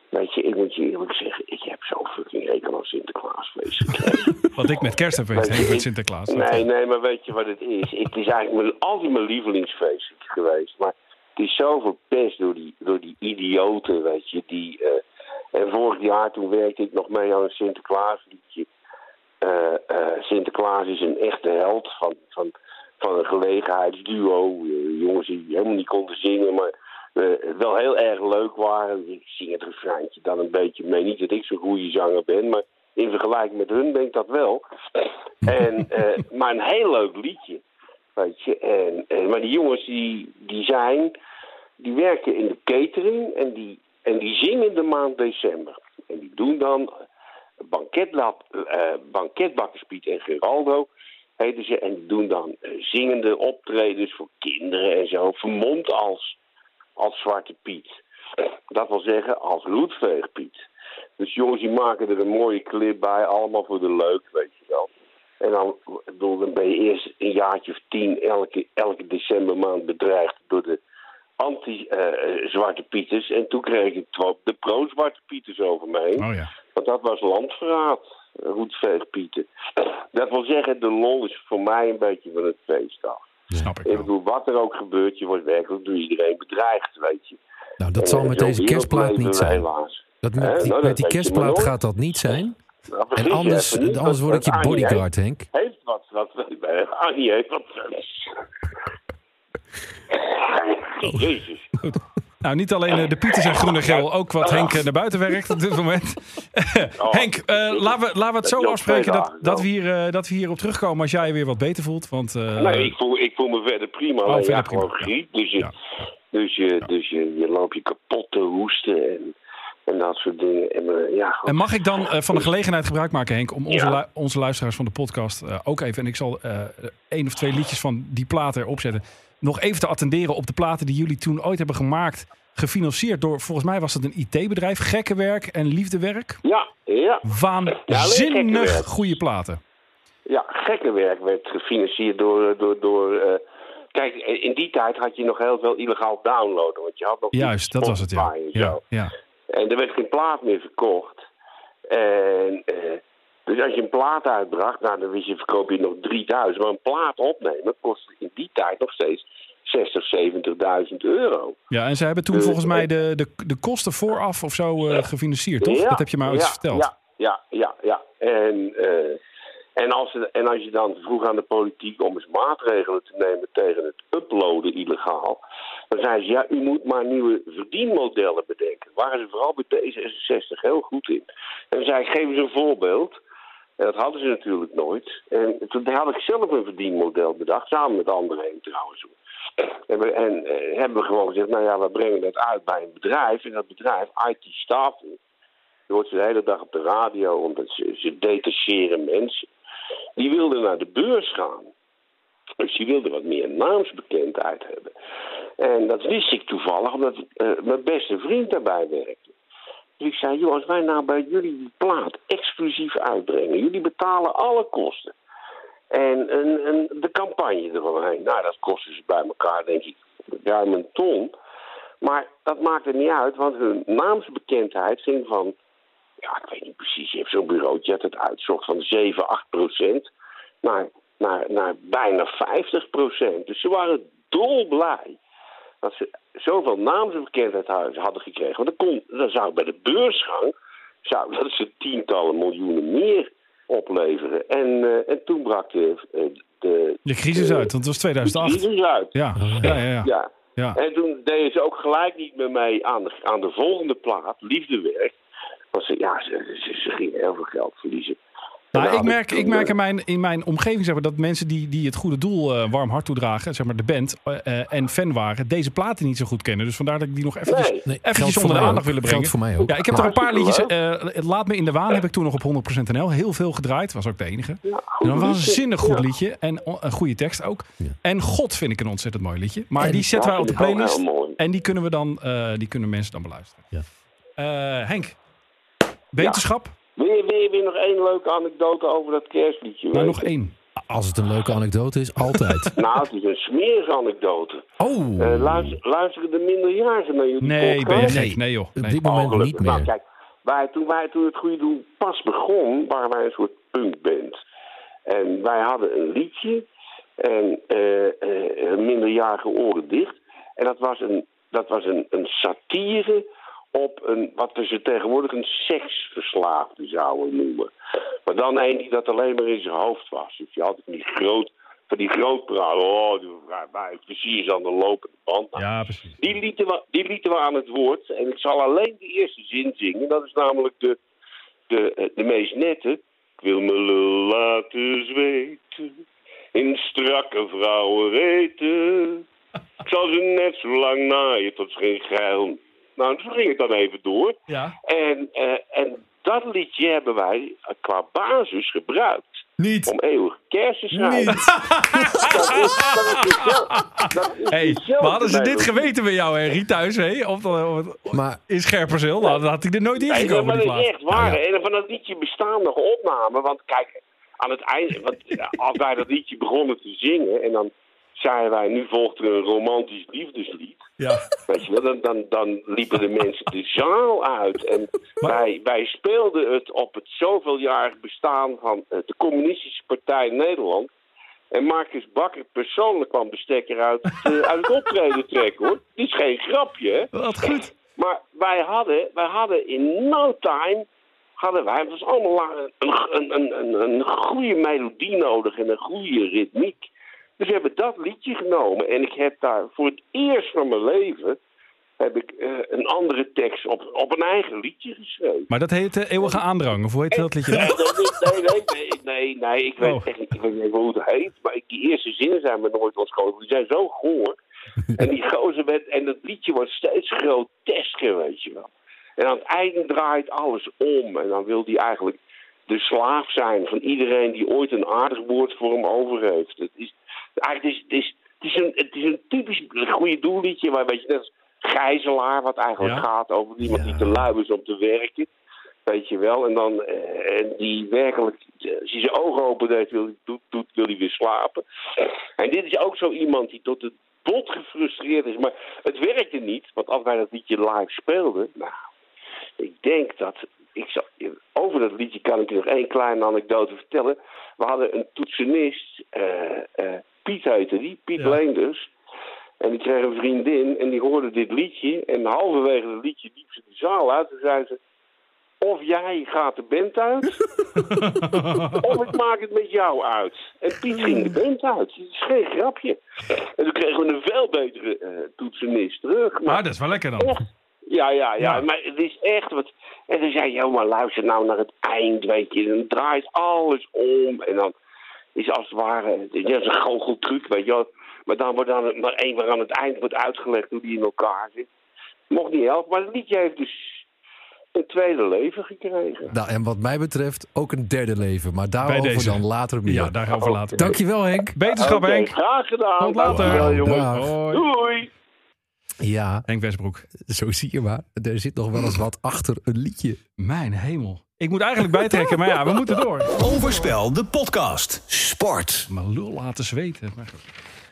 weet je, ik moet je eerlijk zeggen, ik heb zo'n fucking rekel aan Sinterklaasfeest gekregen. Wat ik met kerst heb Henk, met Sinterklaas. Nee, nee, maar weet je wat het is? Het is eigenlijk mijn, altijd mijn lievelingsfeest geweest. Maar het is zo verpest door die, door die idioten, weet je. Die, eh, en vorig jaar toen werkte ik nog mee aan een Sinterklaasliedje. Eh, eh, Sinterklaas is een echte held van, van, van een gelegenheidsduo. Eh, jongens die helemaal niet konden zingen, maar wel heel erg leuk waren. Ik zing het refreintje dan een beetje mee. Niet dat ik zo'n goede zanger ben, maar in vergelijking met hun ben ik dat wel. En, maar een heel leuk liedje. Weet je. En, en, maar die jongens die, die zijn, die werken in de catering en die, en die zingen de maand december. En die doen dan eh banketbakkers Piet en Geraldo heten ze. En doen dan eh, zingende optredens voor kinderen en zo. Vermomd als, als Zwarte Piet. Dat wil zeggen als Roetveegpiet. Dus jongens die maken er een mooie clip bij. Allemaal voor de leuk, weet je wel. En dan, bedoel, dan ben je eerst een jaartje of tien elke, elke decembermaand bedreigd door de anti-Zwarte Pieters. En toen kreeg ik de pro-Zwarte Pieters over heen. Oh ja. Want dat was landverraad, roetveegpieten. Dat wil zeggen, de lol is voor mij een beetje van het feest af. Snap ik Ik bedoel, wat er ook gebeurt, je wordt werkelijk door iedereen bedreigd, weet je. Nou, dat En, zal eh, met deze kerstplaat niet zijn. Helaas. Dat met die, Nou, dat met die kerstplaat gaat dat niet zijn. Nou, En anders, niet, anders word ik je bodyguard, Henk. Heeft, heeft wat, wat, Annie heeft wat. Jezus. Nou, niet alleen eh, de Pieters en groen en geel, ook wat Henk eh, naar buiten werkt op dit moment. Henk, eh, laten, we, laten we het zo afspreken dat, dat, we hier, dat we hierop terugkomen als jij je weer wat beter voelt. Want nee, ik voel, ik voel me verder prima. Alleen verder ja, prima, griep. Dus, je, dus, je, dus je, je loopt je kapot te hoesten en, en dat soort dingen. En, ja, En mag ik dan van de gelegenheid gebruik maken, Henk, om onze, Ja. lu- onze luisteraars van de podcast ook even, en ik zal één of twee liedjes van die platen erop zetten, nog even te attenderen op de platen die jullie toen ooit hebben gemaakt, gefinancierd door, volgens mij was het een IT-bedrijf, Gekkenwerk en Liefdewerk. ja, ja. Waanzinnig Gekkenwerk. goede platen. Ja, gekkenwerk werd gefinancierd door. door, door eh, kijk, in die tijd had je nog heel veel illegaal downloaden. Want je had nog Juist, dat was het, ja. Ja, ja. En er werd geen plaat meer verkocht. En, eh, dus als je een plaat uitbracht, nou, dan wist je, verkoop je nog 3000. Maar een plaat opnemen kostte in die tijd nog steeds 60, 70.000 euro. Ja, en ze hebben toen Dus, volgens mij de, de, de kosten vooraf of zo eh, gefinancierd, toch? Ja, dat heb je mij ooit ja, verteld. Ja, ja, ja. ja. En, eh, en, als ze, en als je dan vroeg aan de politiek om eens maatregelen te nemen tegen het uploaden illegaal, dan zei ze, ja, u moet maar nieuwe verdienmodellen bedenken. Waren ze vooral bij D66 heel goed in. En zei geef eens een voorbeeld. En dat hadden ze natuurlijk nooit. En toen had ik zelf een verdienmodel bedacht, samen met anderen trouwens. En, en eh, hebben we gewoon gezegd, nou ja, we brengen dat uit bij een bedrijf. En dat bedrijf, IT Staffing, je hoort ze de hele dag op de radio, omdat ze, ze detacheren mensen. Die wilden naar de beurs gaan. Dus die wilden wat meer naamsbekendheid hebben. En dat wist ik toevallig, omdat eh, mijn beste vriend daarbij werkte. Dus ik zei, joh, als wij nou bij jullie die plaat exclusief uitbrengen, jullie betalen alle kosten. En, en, de campagne eromheen, nou, dat kostte ze bij elkaar, denk ik, ruim een ton. Maar dat maakt er niet uit, want hun naamsbekendheid ging van, ja, ik weet niet precies, je hebt zo'n bureautje dat het uitzocht van 7, 8 procent naar, naar, naar bijna 50 procent. Dus ze waren dolblij dat ze zoveel naamsbekendheid hadden gekregen. Want dan, kon, dan zou bij de beursgang, zou dat ze tientallen miljoenen meer opleveren. En, eh, en toen brak de, eh, de, De crisis de- uit, want het was de 2008. crisis uit. Ja, ja, ja. ja. Ja. ja. En toen deden ze ook gelijk niet meer mee aan de, aan de volgende plaat, Liefdewerk. Want ze, ja, ze, ze, ze gingen heel veel geld verliezen. Nou, ik merk, ik merk in mijn, in mijn omgeving zeg maar, dat mensen die, die het goede doel eh, warm hart toedragen, zeg maar de band eh, eh, en fan waren, deze platen niet zo goed kennen. Dus vandaar dat ik die nog eventjes, Nee. Nee, eventjes onder de aandacht ook. willen brengen. Geldt voor mij ook. Ja, ik heb er een paar liedjes. Eh, Laat me in de waan heb ik toen nog op 100% NL heel veel gedraaid. Was ook de enige. Ja, En goed een waanzinnig goed Ja. liedje. En een goede tekst ook. Ja. En God vind ik een ontzettend mooi liedje. Maar En- die zetten wij op de playlist. En die kunnen, we dan, eh, die kunnen mensen dan beluisteren. Ja. Eh, Henk, wetenschap? Wil je, wil je weer nog één leuke anekdote over dat kerstliedje? Nou, nog één. Als het een leuke anekdote is, altijd. Nou, het is een smerige anekdote. Oh, Eh, luister, luisteren de minderjarigen naar jullie Nee, ben je gek? Nee joh. op Nee. dit moment niet Nou, meer. kijk, wij, toen, wij, toen het goede doel pas begon, waren wij een soort punkband. En wij hadden een liedje en eh, eh, minderjarige oren dicht. En dat was een, dat was een, een satire op een, wat we ze tegenwoordig een seksverslaafde zouden noemen. Maar dan een die dat alleen maar in zijn hoofd was. Dus je had die groot, van die groot praten. Oh, die- wij plezier is aan de lopende band. Nou, Ja, precies. die lieten, we, die lieten we aan het woord. En ik zal alleen de eerste zin zingen. Dat is namelijk de, de, eh, de meest nette. Ik wil me laten zweten. In strakke vrouwenreten. Ik zal ze net zo lang naaien tot ze geen geil. Nou, zo ging het dan even door. Ja. En, eh, en dat liedje hebben wij eh, qua basis gebruikt. Niet. Om eeuwig kerst te schrijven. Dat is, dat is dezelfde- dat is Hey, maar hadden ze dit geweten bij jou, Henry, thuis? Hè? Of, of- Maar in Scherpenzeel? Nou, dan had hij er nooit Nee, ingekomen, maar die dat is echt waar. Nou ja. En van dat liedje bestaan nog opnamen. Want kijk, aan het einde, want als wij dat liedje begonnen te zingen en dan zeiden wij, nu volgt er een romantisch liefdeslied. Ja. Weet je wel, dan, dan, dan liepen de mensen de zaal uit. En wij, wij speelden het op het zoveeljarig bestaan van eh, de Communistische Partij Nederland. En Marcus Bakker persoonlijk kwam de stekker uit, het, eh, uit het optreden trekken hoor. Dit is geen grapje hè. Wat goed. Maar wij hadden, wij hadden in no time, hadden wij, het was allemaal een, een, een, een goede melodie nodig en een goede ritmiek. Dus we hebben dat liedje genomen en ik heb daar voor het eerst van mijn leven, heb ik eh, een andere tekst op, op een eigen liedje geschreven. Maar dat heet Eeuwige Aandrang. Of hoe heet dat liedje Nee, nee, nee, nee, nee, nee, ik weet Oh. echt ik weet niet hoe het heet, maar ik, die eerste zinnen zijn me nooit ontschoten. Die zijn zo goor. En die gozer werd, en dat liedje wordt steeds grotesker, weet je wel. En aan het einde draait alles om. En dan wil hij eigenlijk de slaaf zijn van iedereen die ooit een aardig woord voor hem over heeft. Het is, eigenlijk is, het is, het is, een, het is een typisch goede doelliedje, waar weet je, net als Gijzelaar, wat eigenlijk Ja. gaat over iemand die te lui is om te werken. Weet je wel, en dan eh, en die werkelijk, eh, als hij zijn ogen open deed, wil, hij- doet, doet, wil hij weer slapen. En dit is ook zo iemand die tot het bot gefrustreerd is. Maar het werkte niet, want als wij dat liedje live speelden, nou, ik denk dat. Ik zal, over dat liedje kan ik je nog één kleine anekdote vertellen. We hadden een toetsenist, eh, eh, Piet heette die, Piet Ja. Leenders. En die kreeg een vriendin en die hoorde dit liedje. En halverwege het liedje liep ze de zaal uit. En zei ze: Of jij gaat de band uit, of ik maak het met jou uit. En Piet ging de band uit. Het is geen grapje. En toen kregen we een veel betere toetsenist terug. Maar Maar dat is wel lekker dan. echt. Ja, ja, ja, Ja. maar het is echt wat. En dan zei je, maar luister nou naar het eind, weet je. Dan draait alles om. En dan is als het ware. Dat is een goocheltruc, weet je wel. Maar dan wordt dan maar één waar aan het eind wordt uitgelegd hoe die in elkaar zit. Mocht niet helpen, maar het liedje heeft dus een tweede leven gekregen. Nou, en wat mij betreft ook een derde leven. Maar daarover dan later meer. Ja, daarover later. Dankjewel Henk. Beterschap, Oké, Henk. graag gedaan. Tot later. Dankjewel, jongens. Dag. Hoi. Doei. Ja, Henk Westbroek. zo zie je maar. Er zit nog wel eens wat achter een liedje. Mijn hemel. Ik moet eigenlijk bijtrekken, maar ja, we moeten door. Overspel, de podcast. Sport. Mijn lul laten zweten. Maar.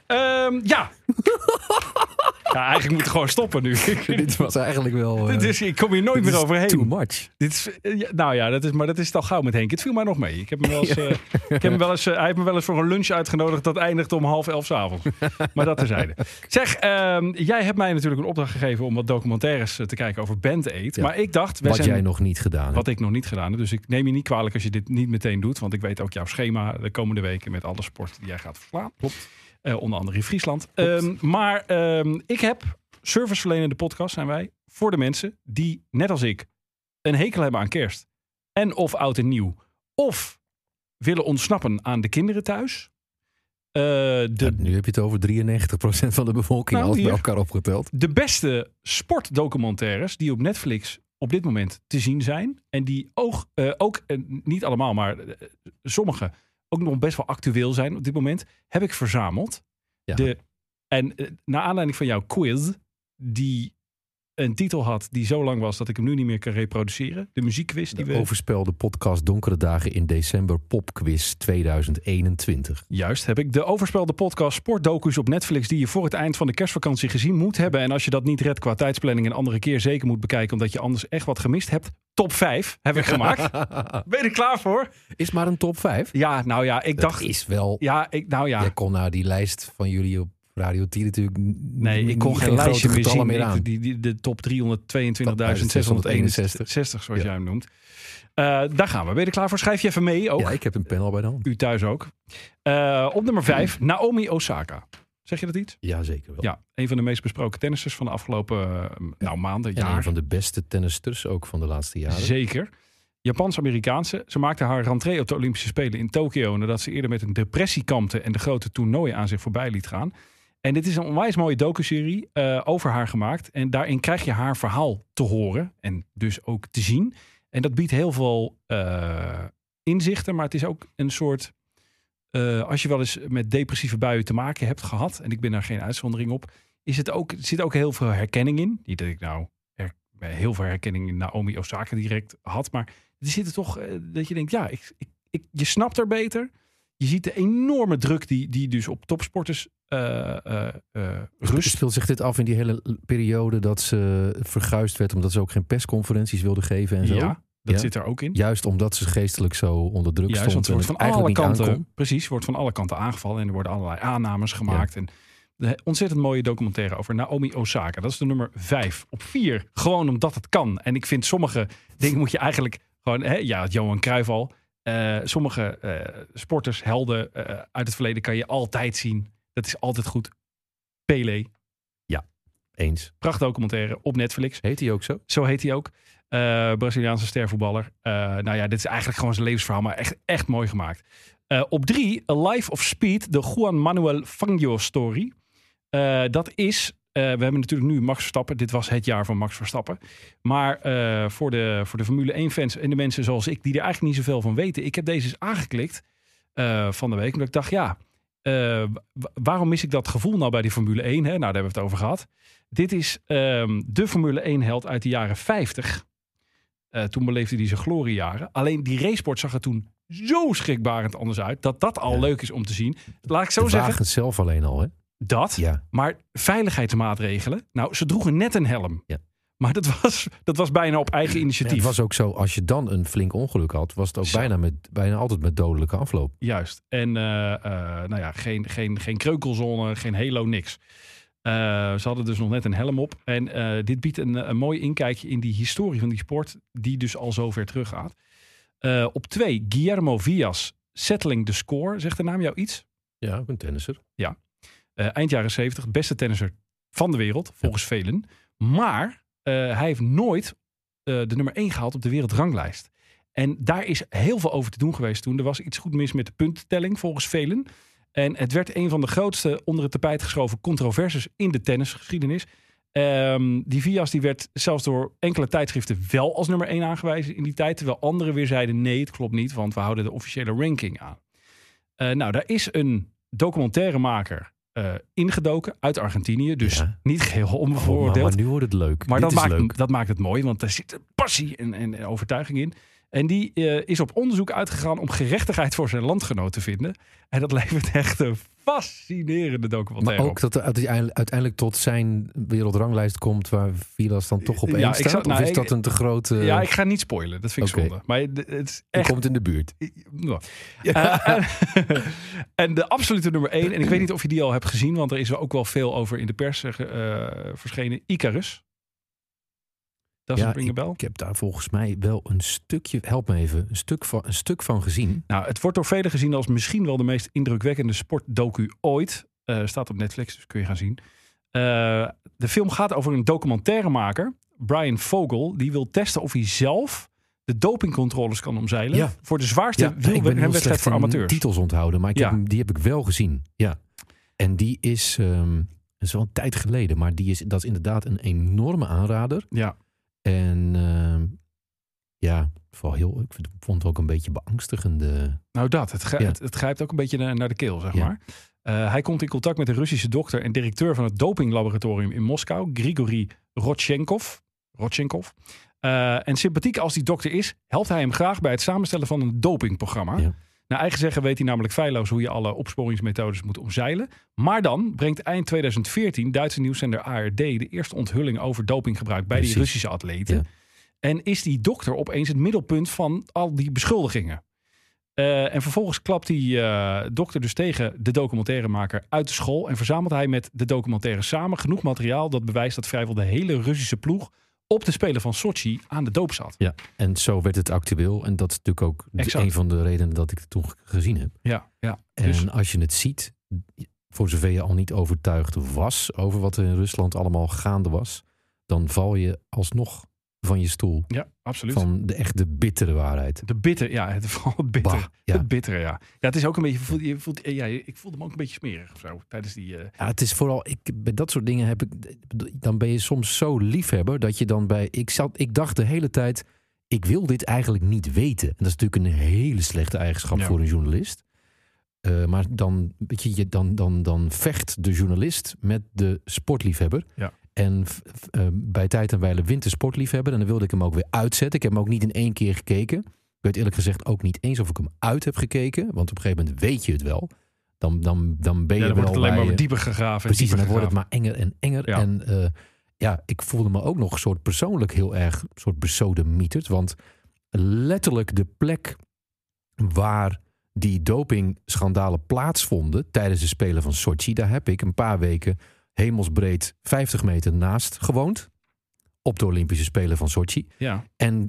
Ehm, ja. ja, eigenlijk moet het gewoon stoppen nu. Dit was eigenlijk wel... eh, Dit is, ik kom hier nooit meer overheen. Too much. Dit is, eh, nou ja, dat is, maar dat is al gauw met Henk. Het viel mij nog mee. Ik heb hem wel eens, eh, ik heb hem wel eens, eh, hij heeft me wel eens voor een lunch uitgenodigd. Dat eindigt om half elf 's avonds. maar dat terzijde. Zeg, ehm, jij hebt mij natuurlijk een opdracht gegeven om wat documentaires eh, te kijken over Band Aid. Ja. Maar ik dacht, Wat zijn, jij nog niet gedaan hebt. wat ik nog niet gedaan heb. Dus ik neem je niet kwalijk als je dit niet meteen doet. Want ik weet ook jouw schema de komende weken met alle sporten die jij gaat verslaan. Klopt. Eh, onder andere in Friesland. Ehm, maar ehm, ik heb serviceverlenende podcast zijn wij voor de mensen die, net als ik, een hekel hebben aan kerst. En of oud en nieuw. Of willen ontsnappen aan de kinderen thuis. Eh, de, Ja, nu heb je het over 93% van de bevolking Nou, alles bij elkaar opgeteld. de beste sportdocumentaires die op Netflix op dit moment te zien zijn. En die ook, eh, ook niet allemaal, maar sommige ook nog best wel actueel zijn op dit moment, heb ik verzameld. Ja. De, en eh, naar aanleiding van jouw quiz, die een titel had die zo lang was dat ik hem nu niet meer kan reproduceren. De muziekquiz die De we... overspelde podcast Donkere Dagen in December Popquiz 2021. Juist, heb ik de overspelde podcast Sportdocu's op Netflix die je voor het eind van de kerstvakantie gezien moet hebben. En als je dat niet redt qua tijdsplanning een andere keer zeker moet bekijken omdat je anders echt wat gemist hebt. Top 5 heb ik gemaakt. ben je er klaar voor? Is maar een top 5. Ja, nou ja, ik Dat dacht... is wel... Ja, ik, nou ja. Jij kon naar die lijst van jullie op Radio 10 natuurlijk... Nee, ik kon geen lijstje meer zien. meer aan. Ik- die, die, de top 322.661, zoals Ja. jij hem noemt. Eh, daar gaan we. Ben je er klaar voor? Schrijf je even mee ook. Ja, ik heb een pen al bij de hand. U thuis ook. Eh, op nummer 5, Naomi Osaka. Zeg je dat iets? Ja, zeker wel. Ja, een van de meest besproken tennissers van de afgelopen eh, nou, maanden, En een jaar. van de beste tennisters ook van de laatste jaren. Zeker. Japans-Amerikaanse. Ze maakte haar rentree op de Olympische Spelen in Tokio nadat ze eerder met een depressie kampte en de grote toernooien aan zich voorbij liet gaan. En dit is een onwijs mooie docuserie eh over haar gemaakt. En daarin krijg je haar verhaal te horen en dus ook te zien. En dat biedt heel veel eh, inzichten, maar het is ook een soort... eh, als je wel eens met depressieve buien te maken hebt gehad, en ik ben daar geen uitzondering op, is het ook, er zit ook heel veel herkenning in. Niet dat ik nou heel veel herkenning in Naomi Osaka direct had, maar er zitten toch eh, dat je denkt, ja, ik, ik, ik, je snapt er beter. Je ziet de enorme druk die, die dus op topsporters eh, eh, rust. Speelt zich dit af in die hele periode dat ze verguisd werd omdat ze ook geen persconferenties wilde geven en zo? Ja, dat Ja? zit er ook in. Juist omdat ze geestelijk zo onder druk Juist, want stond ze wordt van alle kanten, precies, wordt van alle kanten aangevallen en er worden allerlei aannames gemaakt. En de ontzettend mooie documentaire over Naomi Osaka. Dat is de nummer vijf. Op vier, gewoon omdat het kan. En ik vind sommige dingen moet je eigenlijk gewoon, hè, ja, Johan Cruijff al. Sommige sporters, helden uit het verleden kan je altijd zien. Dat is altijd goed. Pele, Eens. prachtdocumentaire op Netflix. Heet hij ook zo? Zo heet hij ook. Eh, Braziliaanse stervoetballer. Eh, nou ja, dit is eigenlijk gewoon zijn levensverhaal, maar echt, echt mooi gemaakt. Eh, op drie, A Life of Speed, de Juan Manuel Fangio story. Dat is, we hebben natuurlijk nu Max Verstappen. Dit was het jaar van Max Verstappen. Maar voor, de, voor de Formule 1 fans en de mensen zoals ik, die er eigenlijk niet zoveel van weten. Ik heb deze eens aangeklikt van de week. Omdat ik dacht, ja, eh, wa- waarom mis ik dat gevoel nou bij die Formule 1? Hè? Nou, daar hebben we het over gehad. Dit is ehm, de Formule 1 held uit de jaren 50. Eh, toen beleefde hij zijn gloriejaren. Alleen die racesport zag er toen zo schrikbarend anders uit. Dat dat al Ja. leuk is om te zien. Laat ik zo De zeggen. wagen zelf alleen al, hè? Dat. Ja. Maar veiligheidsmaatregelen. Nou, ze droegen net een helm. Ja. Maar dat was, dat was bijna op eigen Ja, initiatief. het was ook zo, als je dan een flink ongeluk had, was het ook Zo. bijna, met, bijna altijd met dodelijke afloop. Juist. En eh, eh, nou ja, geen, geen, geen kreukelzone, geen halo, niks. Eh, ze hadden dus nog net een helm op. En dit biedt een, een mooi inkijkje in die historie van die sport, die dus al zo ver teruggaat. Op twee, Guillermo Villas, Settling the Score. Zegt de naam jou iets? Ja, ook een tennisser. Eh, eind jaren 70, beste tennisser van de wereld, volgens velen. Maar hij heeft nooit eh, de nummer 1 gehaald op de wereldranglijst. En daar is heel veel over te doen geweest toen. Er was iets goed mis met de puntentelling, volgens velen. En het werd een van de grootste onder het tapijt geschoven controverses in de tennisgeschiedenis. Ehm, die Vias die werd zelfs door enkele tijdschriften wel als nummer 1 aangewezen in die tijd. Terwijl anderen weer zeiden nee, het klopt niet, want we houden de officiële ranking aan. Eh, nou, daar is een documentairemaker eh, ingedoken uit Argentinië. Dus Ja. niet geheel Oh, maar, onbevooroordeeld. maar nu wordt het leuk. Maar dat maakt, leuk. dat maakt het mooi, want daar zit passie en, en overtuiging in. En die eh, is op onderzoek uitgegaan om gerechtigheid voor zijn landgenoot te vinden. En dat levert echt een fascinerende Maar documentaire ook op. dat er uiteindelijk, uiteindelijk tot zijn wereldranglijst komt waar Vilas dan toch op Ja, één ik staat? zou- of nou, is dat een te grote... Ja, ik ga niet spoilen. Dat vind ik Oké. zonde. Maar het is echt... komt in de buurt. Ja. Eh, en, en de absolute nummer één, en ik weet niet of je die al hebt gezien, want er is er ook wel veel over in de pers eh, eh, verschenen. Icarus. Dat is Ja, een. Ik heb daar volgens mij wel een stukje, help me even, een stuk van, een stuk van gezien. Nou, het wordt door velen gezien als misschien wel de meest indrukwekkende sportdocu ooit. Eh, staat op Netflix, dus kun je gaan zien. Eh, de film gaat over een documentairemaker, Brian Vogel, die wil testen of hij zelf de dopingcontroles kan omzeilen Ja. voor de zwaarste Ja, wielrenwedstrijd voor amateurs. titels onthouden, maar ik Ja. heb die heb ik wel gezien. Ja. En die is, dat is wel een tijd geleden, maar die is, dat is inderdaad een enorme aanrader. Ja, En ehm, ja, vooral heel, ik vond het ook een beetje beangstigende. nou dat. Het, grijpt- Ja. het, het grijpt ook een beetje naar, naar de keel, zeg Ja. maar. Eh, hij komt in contact met de Russische dokter en directeur van het dopinglaboratorium in Moskou, Grigory Rodchenkov. Rodchenkov. Eh, en sympathiek als die dokter is, helpt hij hem graag bij het samenstellen van een dopingprogramma. Ja. Naar eigen zeggen weet hij namelijk feilloos hoe je alle opsporingsmethodes moet omzeilen. Maar dan brengt eind 2014 Duitse nieuwszender ARD de eerste onthulling over dopinggebruik bij die. Russische atleten. Ja. En is die dokter opeens het middelpunt van al die beschuldigingen. Eh, en vervolgens klapt die eh, dokter dus tegen de documentairemaker uit de school. En verzamelt hij met de documentaire samen genoeg materiaal dat bewijst dat vrijwel de hele Russische ploeg op de Spelen van Sochi aan de doop zat. Ja, en zo werd het actueel. En dat is natuurlijk ook Exact. een van de redenen dat ik het toen gezien heb. Ja, ja. En Dus, als je het ziet, voor zover je al niet overtuigd was over wat er in Rusland allemaal gaande was, dan val je alsnog van je stoel. ja, absoluut. Van de echte bittere waarheid. De bitter, ja, het, vooral het. Bah, ja. Het bittere, ja. Ja, het is ook een beetje, je voelt, je voelt, ja, ik voelde me ook een beetje smerig of zo tijdens die. eh, Ja, het is vooral, ik, bij dat soort dingen heb ik, dan ben je soms zo liefhebber dat je dan bij, ik, zat, ik dacht de hele tijd, ik wil dit eigenlijk niet weten. En dat is natuurlijk een hele slechte eigenschap Ja. voor een journalist. Eh, maar dan, weet je- dan, dan, dan vecht de journalist met de sportliefhebber. Ja. En eh, bij tijd en wijle wint de sportliefhebber. En dan wilde ik hem ook weer uitzetten. Ik heb hem ook niet in één keer gekeken. Ik weet eerlijk gezegd ook niet eens of ik hem uit heb gekeken. Want op een gegeven moment weet je het wel. Dan, dan, dan ben je ja, dan wordt het wel alleen bij, maar dieper gegraven. en Precies, en dan wordt het maar enger en enger. Ja. En eh, ja, ik voelde me ook nog een soort persoonlijk heel erg soort besodemieterd. Want letterlijk de plek waar die dopingschandalen plaatsvonden tijdens de Spelen van Sochi, daar heb ik een paar weken hemelsbreed 50 meter naast gewoond. Op de Olympische Spelen van Sochi. Ja, En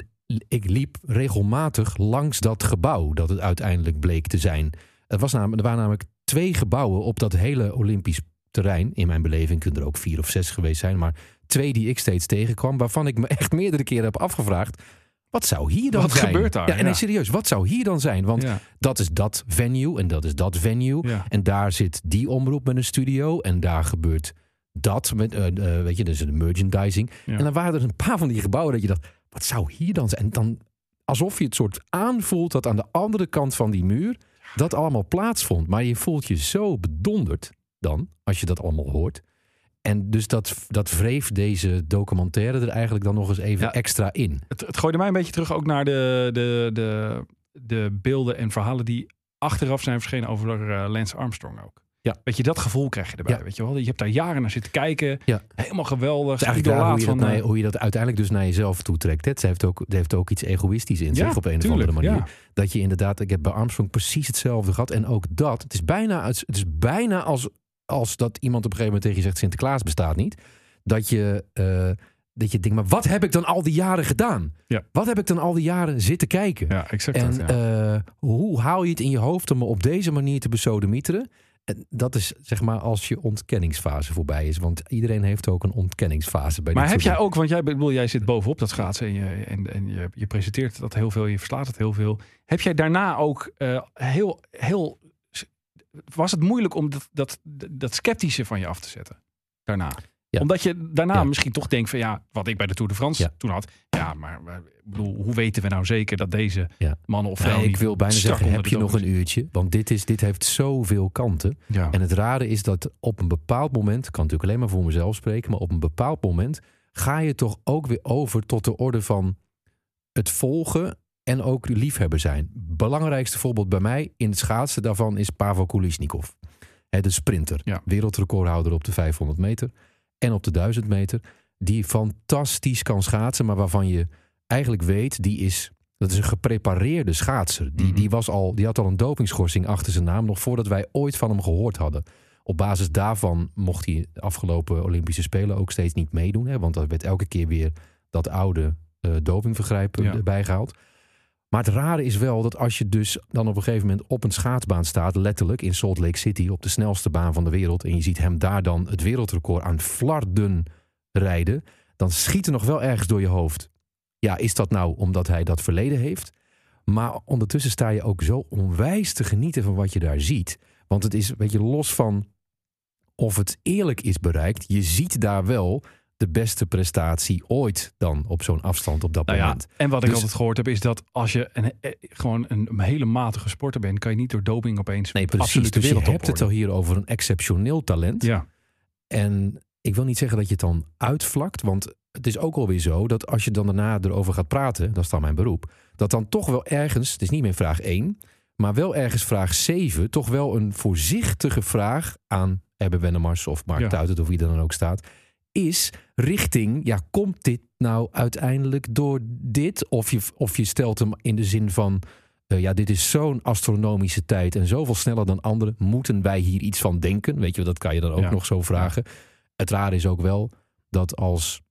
ik liep regelmatig langs dat gebouw dat het uiteindelijk bleek te zijn. Er, was namelijk, er waren namelijk twee gebouwen op dat hele Olympisch terrein. In mijn beleving kunnen er ook vier of zes geweest zijn. Maar twee die ik steeds tegenkwam. Waarvan ik me echt meerdere keren heb afgevraagd. Wat zou hier dan Wat zijn? gebeurt daar? Ja, en Ja. serieus, wat zou hier dan zijn? Want ja, dat is dat venue en dat is dat venue. ja. En daar zit die omroep met een studio. En daar gebeurt dat. Met, eh, eh, weet je, dus de merchandising. Ja. En dan waren er een paar van die gebouwen dat je dacht, wat zou hier dan zijn? En dan alsof je het soort aanvoelt dat aan de andere kant van die muur dat allemaal plaatsvond. Maar je voelt je zo bedonderd dan, als je dat allemaal hoort. En dus dat, dat wreef deze documentaire er eigenlijk dan nog eens even Ja. extra in. Het, het gooide mij een beetje terug ook naar de, de, de, de beelden en verhalen die achteraf zijn verschenen over eh, Lance Armstrong ook. Ja. Weet je, dat gevoel krijg je erbij. Ja. Weet je wel? Je hebt daar jaren naar zitten kijken. Ja. Helemaal geweldig. Het is eigenlijk hoe je, naar- van, eh, hoe je dat uiteindelijk dus naar jezelf toetrekt. Het heeft ook, het heeft ook iets egoïstisch in Ja, zich op een of andere manier. ja. Dat je inderdaad, ik heb bij Armstrong precies hetzelfde gehad. En ook dat, het is bijna, het is bijna als, als dat iemand op een gegeven moment tegen je zegt: Sinterklaas bestaat niet. Dat je, eh, dat je denkt: maar wat heb ik dan al die jaren gedaan? Ja. Wat heb ik dan al die jaren zitten kijken? Ja, exact en dat, ja. eh, hoe haal je het in je hoofd om me op deze manier te besodemieteren? En dat is zeg maar als je ontkenningsfase voorbij is. Want iedereen heeft ook een ontkenningsfase bij Maar heb jij ook, want jij, bedoel, jij zit bovenop dat schaatsen en, je, en, en je, je presenteert dat heel veel, je verslaat het heel veel. Heb jij daarna ook eh, heel, heel. Was het moeilijk om dat, dat, dat sceptische van je af te zetten? Daarna. Ja. Omdat je daarna Ja. misschien toch denkt van ja, wat ik bij de Tour de France Ja. toen had. Ja, maar maar, ik bedoel, hoe weten we nou zeker dat deze mannen of Nee, vrouwen ik wil bijna zeggen, heb je nog een uurtje? Want dit, is, dit heeft zoveel kanten. En het rare is dat op een bepaald moment, ik kan natuurlijk alleen maar voor mezelf spreken, maar op een bepaald moment ga je toch ook weer over tot de orde van het volgen en ook liefhebber zijn. Belangrijkste voorbeeld bij mij in het schaatsen daarvan is Pavel Kulisnikov. De sprinter, wereldrecordhouder op de 500 meter en op de 1000 meter. Die fantastisch kan schaatsen, maar waarvan je eigenlijk weet, die is, dat is een geprepareerde schaatser. Die, Mhm. die, was al, die had al een dopingschorsing achter zijn naam, nog voordat wij ooit van hem gehoord hadden. Op basis daarvan mocht hij de afgelopen Olympische Spelen ook steeds niet meedoen. Hè, want er werd elke keer weer dat oude eh dopingvergrijp Ja. erbij gehaald. Maar het rare is wel dat als je dus dan op een gegeven moment op een schaatsbaan staat, letterlijk in Salt Lake City, op de snelste baan van de wereld, en je ziet hem daar dan het wereldrecord aan flarden rijden, dan schiet er nog wel ergens door je hoofd. Ja, is dat nou omdat hij dat verleden heeft? Maar ondertussen sta je ook zo onwijs te genieten van wat je daar ziet. Want het is, weet je, los van of het eerlijk is bereikt, je ziet daar wel de beste prestatie ooit dan op zo'n afstand op dat Nou ja, moment. en wat ik Dus- altijd gehoord heb is dat als je een, eh, gewoon een hele matige sporter bent, kan je niet door doping opeens Nee, precies. absolute Dus je wereldtop hebt het al hier over een exceptioneel talent. Ja, En ik wil niet zeggen dat je het dan uitvlakt. Want het is ook alweer zo dat als je dan daarna erover gaat praten, dat is dan mijn beroep, dat dan toch wel ergens, het is niet meer vraag 1, maar wel ergens vraag 7, toch wel een voorzichtige vraag aan Erbe Wennemars of Mark Ja. Tuitert of wie er dan ook staat, is richting, ja, komt dit nou uiteindelijk door dit? Of je, of je stelt hem in de zin van, eh, ja, dit is zo'n astronomische tijd en zoveel sneller dan anderen. Moeten wij hier iets van denken? Weet je, dat kan je dan ook Ja. nog zo vragen. Het rare is ook wel dat als,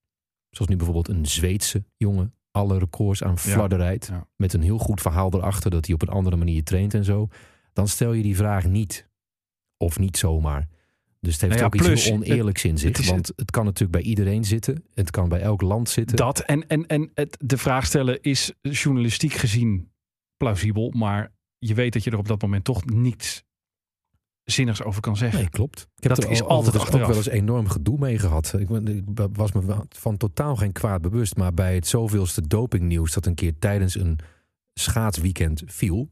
zoals nu bijvoorbeeld een Zweedse jongen, alle records aan fladder rijdt, Ja. met een heel goed verhaal erachter dat hij op een andere manier traint en zo, dan stel je die vraag niet. Of niet zomaar. Dus het heeft Nou ja, ook iets heel oneerlijks in het is- want het kan natuurlijk bij iedereen zitten. Het kan bij elk land zitten. dat en, en, en het, de vraag stellen is journalistiek gezien plausibel, maar je weet dat je er op dat moment toch niets zinnigs over kan zeggen. Nee, klopt. Ik heb Dat er is al- altijd achteraf. ook wel eens enorm gedoe mee gehad. Ik was me van totaal geen kwaad bewust. Maar bij het zoveelste dopingnieuws dat een keer tijdens een schaatsweekend viel...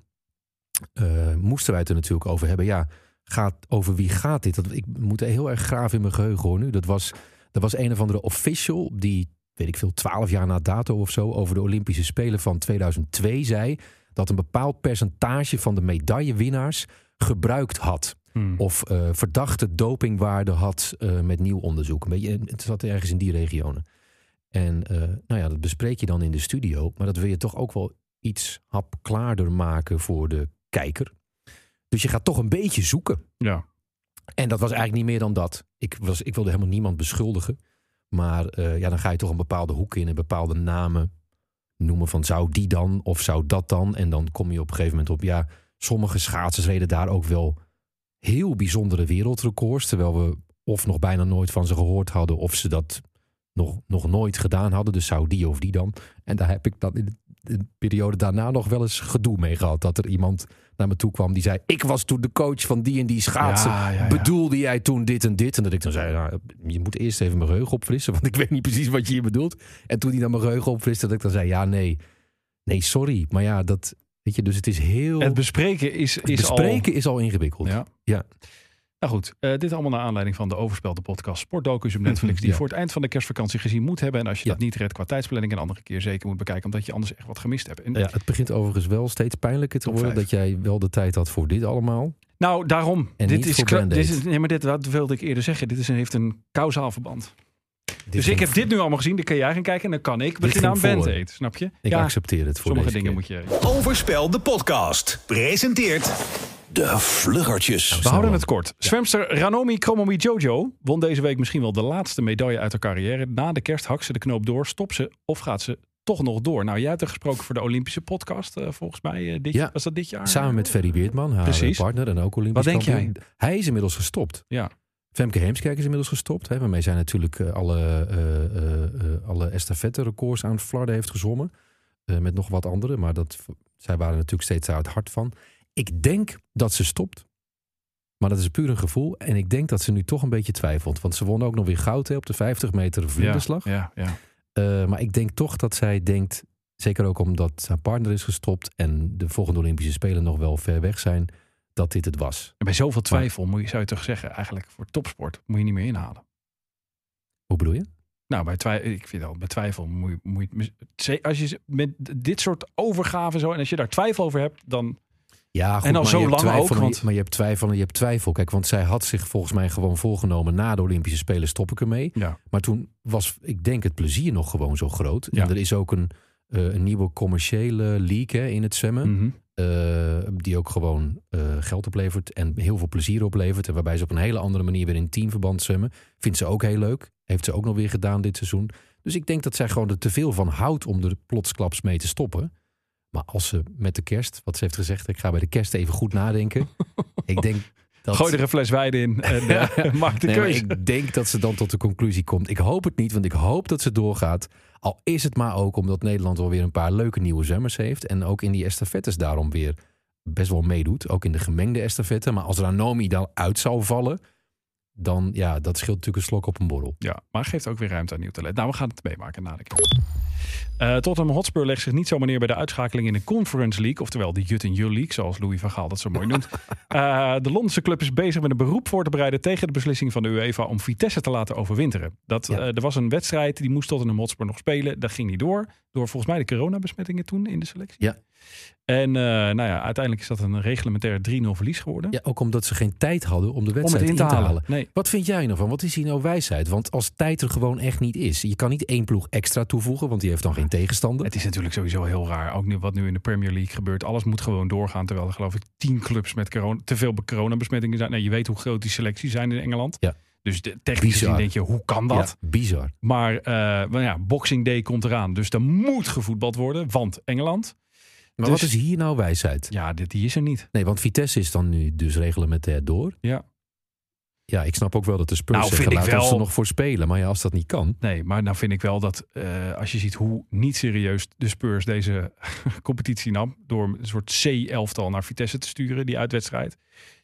eh, moesten wij het er natuurlijk over hebben. Ja, gaat, over wie gaat dit? Dat, ik moet heel erg graaf in mijn geheugen hoor nu. Dat was, dat was een of andere official die, weet ik veel, twaalf jaar na dato of zo... over de Olympische Spelen van 2002 zei... dat een bepaald percentage van de medaillewinnaars gebruikt had Hmm. of eh, verdachte dopingwaarde had eh, met nieuw onderzoek. Een beetje, het zat ergens in die regionen. En eh, nou ja, dat bespreek je dan in de studio. Maar dat wil je toch ook wel iets hapklaarder maken voor de kijker. Dus je gaat toch een beetje zoeken. Ja. En dat was eigenlijk niet meer dan dat. Ik, was, ik wilde helemaal niemand beschuldigen. Maar eh, ja, dan ga je toch een bepaalde hoek in en bepaalde namen noemen van zou die dan of zou dat dan. En dan kom je op een gegeven moment op, ja, sommige schaatsers reden daar ook wel heel bijzondere wereldrecords. Terwijl we of nog bijna nooit van ze gehoord hadden of ze dat nog, nog nooit gedaan hadden. Dus zou die of die dan. En daar heb ik dan in de, in de periode daarna nog wel eens gedoe mee gehad. Dat er iemand naar me toe kwam die zei: Ik was toen de coach van die en die schaatsen. Ja, ja, ja. Bedoelde jij toen dit en dit? En dat ik dan zei: nou, Je moet eerst even mijn geheugen opfrissen, want ik weet niet precies wat je hier bedoelt. En toen hij dan mijn geheugen opfriste, dat ik dan zei: Ja, nee, nee, sorry. Maar ja, dat weet je, dus het is heel. Het bespreken is, het is bespreken is al ingewikkeld. al... Ja. Ja. Nou goed, eh, dit allemaal naar aanleiding van de overspelde podcast Sportdocus op Netflix... die je Ja. voor het eind van de kerstvakantie gezien moet hebben. En als je Ja. dat niet redt qua tijdsplanning... een andere keer zeker moet bekijken... omdat je anders echt wat gemist hebt. En, Ja, het begint overigens wel steeds pijnlijker te worden dat jij wel de tijd had voor dit allemaal. Nou, daarom. En dit niet is, voor kla- Band-Aid. dit is Nee, maar dit dat wilde ik eerder zeggen. Dit is een, heeft een kausaal verband. Dit dus ik heb dit nu allemaal gezien. Dan kan jij gaan kijken en dan kan ik beginnen aan voor. Band-Aid. Snap je? Ik ja, accepteer het voor sommige deze dingen keer. moet je... Overspel de podcast. Presenteert De Vluggertjes. We houden het kort. Zwemster Ranomi Kromomi Jojo won deze week misschien wel de laatste medaille uit haar carrière. Na de kerst hakt ze de knoop door, stopt ze of gaat ze toch nog door? Nou, jij hebt er gesproken voor de Olympische podcast, eh, volgens mij. eh, dit, Ja. Was dat dit jaar? Samen met Ferry Weertman, haar Precies. partner en ook Olympisch Wat denk kampioen. Hij is inmiddels gestopt. Ja. Femke Heemskerk is inmiddels gestopt. Hè, waarmee zij natuurlijk eh, alle, eh, alle estafette records aan Flarden heeft gezwommen. Eh, met nog wat andere. Maar dat, zij waren natuurlijk steeds daar het hart van. Ik denk dat ze stopt. Maar dat is puur een gevoel. En ik denk dat ze nu toch een beetje twijfelt. Want ze won ook nog weer goud hè, op de 50 meter vlinderslag. Ja, ja. Eh, maar ik denk toch dat zij denkt, zeker ook omdat haar partner is gestopt en de volgende Olympische Spelen nog wel ver weg zijn, dat dit het was. En bij zoveel twijfel moet je, zou je toch zeggen, eigenlijk voor topsport moet je niet meer inhalen. Hoe bedoel je? Nou, bij, twij ik vind al, bij twijfel moet je, moet je als je met dit soort overgaven zo en als je daar twijfel over hebt, dan Ja, goed, En al zo lang twijfel ook, want- Maar je hebt twijfel en je hebt twijfel. Kijk, want zij had zich volgens mij gewoon voorgenomen na de Olympische Spelen stop ik ermee. ja. Maar toen was, ik denk, het plezier nog gewoon zo groot. Ja. En er is ook een, eh, een nieuwe commerciële league hè, in het zwemmen. Mhm. eh, die ook gewoon eh, geld oplevert en heel veel plezier oplevert. En waarbij ze op een hele andere manier weer in teamverband zwemmen. Vindt ze ook heel leuk. Heeft ze ook nog weer gedaan dit seizoen. Dus ik denk dat zij gewoon er te veel van houdt om er plotsklaps mee te stoppen. Maar als ze met de kerst, wat ze heeft gezegd, ik ga bij de kerst even goed nadenken. ik denk dat. Gooi er een fles wijn in en eh, maak de Nee, keuze. ik denk dat ze dan tot de conclusie komt. Ik hoop het niet, want ik hoop dat ze doorgaat. Al is het maar ook omdat Nederland alweer een paar leuke nieuwe zwemmers heeft. En ook in die estafettes daarom weer best wel meedoet. Ook in de gemengde estafette. Maar als Ranomi dan uit zou vallen, dan ja, dat scheelt natuurlijk een slok op een borrel. Ja, maar geeft ook weer ruimte aan nieuw talent. Nou, we gaan het meemaken na de kerst. Eh Tottenham Hotspur legt zich niet zomaar neer bij de uitschakeling in de Conference League. Oftewel de Jut Jul League, zoals Louis van Gaal dat zo mooi noemt. Eh, de Londense club is bezig met een beroep voor te bereiden tegen de beslissing van de UEFA om Vitesse te laten overwinteren. Dat, Ja. eh, er was een wedstrijd, die moest Tottenham Hotspur nog spelen. Dat ging niet door, door volgens mij de coronabesmettingen toen in de selectie. Ja. En eh, nou ja, uiteindelijk is dat een reglementair 3-0 verlies geworden. Ja, ook omdat ze geen tijd hadden om de wedstrijd in te halen. Nee. Wat vind jij nou van? Wat is hier nou wijsheid? Want als tijd er gewoon echt niet is. Je kan niet één ploeg extra toevoegen, want die heeft dan geen tegenstander. Het is natuurlijk sowieso heel raar. Ook nu, wat nu in de Premier League gebeurt. Alles moet gewoon doorgaan. Terwijl er geloof ik tien clubs met corona, te veel coronabesmettingen zijn. Nee, je weet hoe groot die selecties zijn in Engeland. Ja. Dus de, technisch gezien denk je, hoe kan dat? Ja, bizar. Maar maar ja, Boxing Day komt eraan. Dus er moet gevoetbald worden. Want Engeland, Maar Dus- wat is hier nou wijsheid? ja, dit, die is er niet. Nee, want Vitesse is dan nu dus reglementair door. Ja. Ja, ik snap ook wel dat de Spurs Nou, zeggen, ons wel- er nog voor spelen. Maar ja, als dat niet kan. Nee, maar nou vind ik wel dat eh, als je ziet hoe niet serieus de Spurs deze competitie nam. Door een soort C-elftal naar Vitesse te sturen, die uitwedstrijd.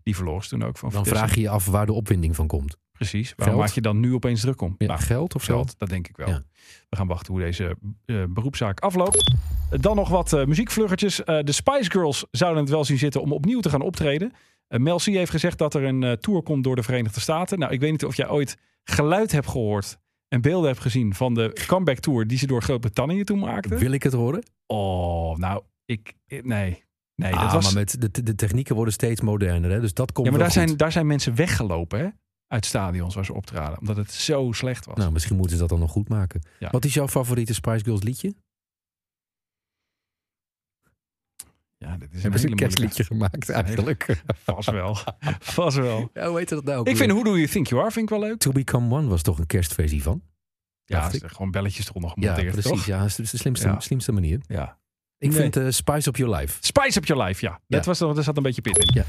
Die verloren ze toen ook van Dan Vitesse. vraag je je af waar de opwinding van komt. Precies. Waarom Geld? maak je dan nu opeens druk om? Ja, Nou, geld of zo? geld, dat denk ik wel. Ja. We gaan wachten hoe deze eh, beroepszaak afloopt. Dan nog wat muziekvluggertjes. Eh, de Spice Girls zouden het wel zien zitten om opnieuw te gaan optreden. Mel C heeft gezegd dat er een tour komt door de Verenigde Staten. Nou, ik weet niet of jij ooit geluid hebt gehoord en beelden hebt gezien van de comeback tour die ze door Groot-Brittannië toen maakten. Wil ik het horen? Oh, nou, ik, nee. Nee, ah, dat was, maar met de, de technieken worden steeds moderner. Hè? Dus dat komt ja, maar daar goed. zijn, daar zijn mensen weggelopen hè, uit stadions waar ze optraden. Omdat het zo slecht was. Nou, misschien moeten ze dat dan nog goed maken. Ja. Wat is jouw favoriete Spice Girls liedje? ja, dit is een Hebben ze een kerstliedje gemaakt eigenlijk? Vast wel. Vast wel. Ja, hoe heet dat nou? ook Ik weer? vind Who Do You Think You Are vind ik wel leuk. To Become One was toch een kerstversie van? Ja, er gewoon belletjes eronder Ja, gemonteerd, precies. toch? Ja, dat is de slimste, Ja. slimste manier. Ja. Ik Nee. vind eh, Spice Up Your Life. Spice Up Your Life, ja. Ja. Dat was, er zat een beetje pit in. Ja.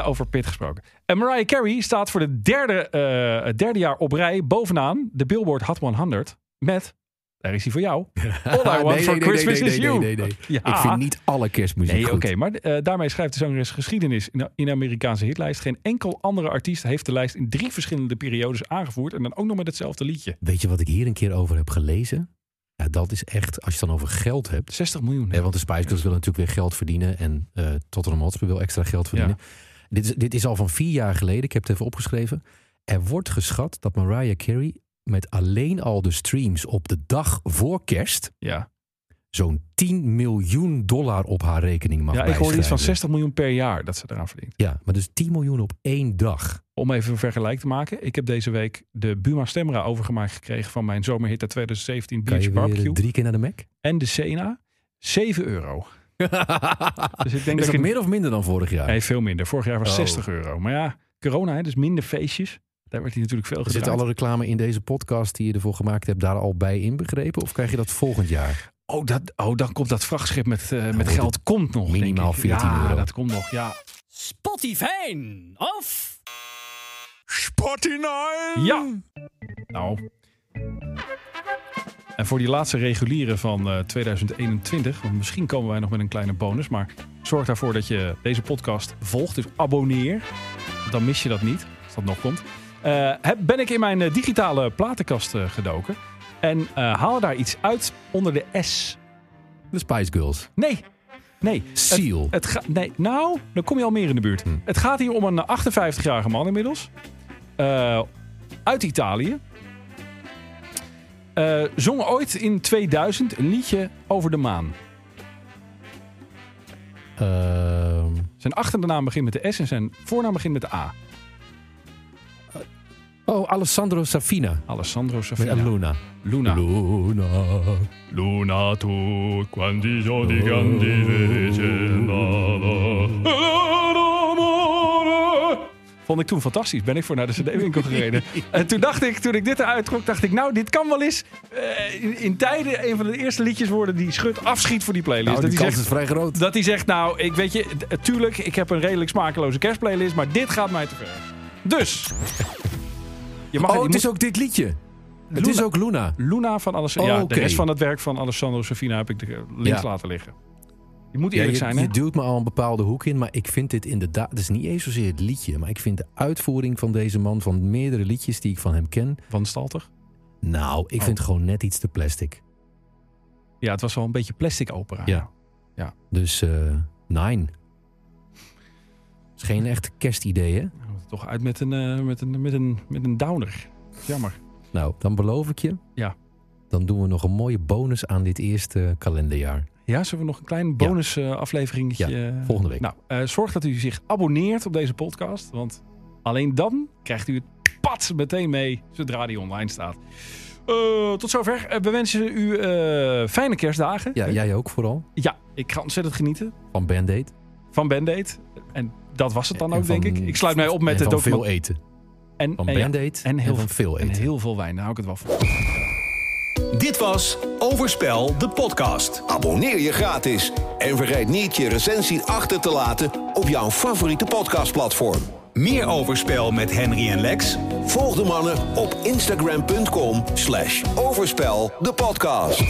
Eh, over pit gesproken. En Mariah Carey staat voor de derde, eh, het derde jaar op rij bovenaan de Billboard Hot 100 met, daar is hij voor jou, All I Want Nee, for nee, Christmas is You. Ja. Ik vind niet alle kerstmuziek Nee, oké, maar eh, daarmee schrijft de zangeres geschiedenis in de, in de Amerikaanse hitlijst. Geen enkel andere artiest heeft de lijst in drie verschillende periodes aangevoerd. En dan ook nog met hetzelfde liedje. Weet je wat ik hier een keer over heb gelezen? Ja, dat is echt, als je het dan over geld hebt. 60 miljoen. Hè, want de Spice Girls willen natuurlijk weer geld verdienen. En eh Tottenham Hotspur wil extra geld verdienen. Dit, is, dit is al van vier jaar geleden. Ik heb het even opgeschreven. Er wordt geschat dat Mariah Carey met alleen al de streams op de dag voor kerst... Ja, zo'n 10 miljoen dollar op haar rekening mag ja ik hoorde iets van bijschrijven. 60 miljoen per jaar dat ze eraan verdient. Ja, maar dus 10 miljoen op één dag. Om even een vergelijk te maken. Ik heb deze week de Buma Stemra overgemaakt gekregen van mijn zomerhit uit 2017 Kan Beach je Barbecue. drie keer naar de Mac? En de Sena. 7 euro. Dus ik denk is dat ik... meer of minder dan vorig jaar? Nee, veel minder. Vorig jaar was Oh. 60 euro. Maar ja, corona, hè, dus minder feestjes. Daar werd hij natuurlijk veel Zit gedraaid. alle reclame in deze podcast die je ervoor gemaakt hebt daar al bij inbegrepen? Of krijg je dat volgend jaar? Oh, dat, oh, dan komt dat vrachtschip met, eh, met geld. Komt nog, minimaal ik. 14 ja, euro. dat komt nog, ja. Spotify of Ja. Nou. En voor die laatste reguliere van eh, 2021, want misschien komen wij nog met een kleine bonus, maar zorg daarvoor dat je deze podcast volgt. Dus abonneer. Dan mis je dat niet, als dat nog komt. Eh, heb, ben ik in mijn eh, digitale platenkast eh, gedoken en eh, haal daar iets uit onder de S. De Spice Girls. Nee, nee. Seal. Het ga, nee, nou, dan kom je al meer in de buurt. Hm. Het gaat hier om een 58-jarige man inmiddels. Eh, uit Italië. Eh, zong ooit in 2000 een liedje over de maan. Ehm, Zijn achternaam begint met de S en zijn voornaam begint met de A. oh, Alessandro Safina. Alessandro Safina. Luna. Luna. Luna. Luna tu quanti giorni Vond ik toen fantastisch. Ben ik voor naar de CD-winkel gereden. en toen dacht ik, toen ik dit eruit trok, dacht ik, nou, dit kan wel eens eh, in, in tijden een van de eerste liedjes worden die Schut afschiet voor die playlist. Nou, dat, die kans zegt, is vrij groot. dat hij zegt, nou, ik weet je, tuurlijk, ik heb een redelijk smakeloze kerstplaylist, maar dit gaat mij te ver. Dus. Je mag Oh, je het is ook dit liedje. Het is ook Luna. Luna van alles. Oh, ja, de rest van het werk van Alessandro Safina heb ik de links Ja. laten liggen. Je moet Ja, eerlijk je, zijn, je hè? duwt me al een bepaalde hoek in, maar ik vind dit inderdaad... Het is niet eens zozeer het liedje, maar ik vind de uitvoering van deze man... van meerdere liedjes die ik van hem ken... Van Stalter. Nou, ik Oh. vind het gewoon net iets te plastic. Ja, het was wel een beetje plastic opera. Ja. Dus eh nine. is geen echt kerstidee, hè? Toch uit met een, eh, met een, met een, met een downer. Jammer. Nou, dan beloof ik je... Ja. Dan doen we nog een mooie bonus aan dit eerste kalenderjaar. Ja, zullen we nog een klein bonus eh, afleveringetje? Ja, volgende week. Nou, eh, zorg dat u zich abonneert op deze podcast. Want alleen dan krijgt u het pad meteen mee zodra die online staat. Eh, tot zover. Eh, we wensen u eh, fijne kerstdagen. Ja, jij ook vooral. Ja, ik ga ontzettend genieten Van Band-Aid. van Band-Aid. En dat was het dan En ook, van- denk ik. Ik sluit mij op met en van document. veel eten. En, Van en ja, Band-Aid en heel van veel en eten. heel veel wijn. Daar hou ik het wel van. Dit was Overspel, de podcast. Abonneer je gratis en vergeet niet je recensie achter te laten op jouw favoriete podcastplatform. Meer Overspel met Henry en Lex Volg de mannen op instagram.com slash overspel de podcast.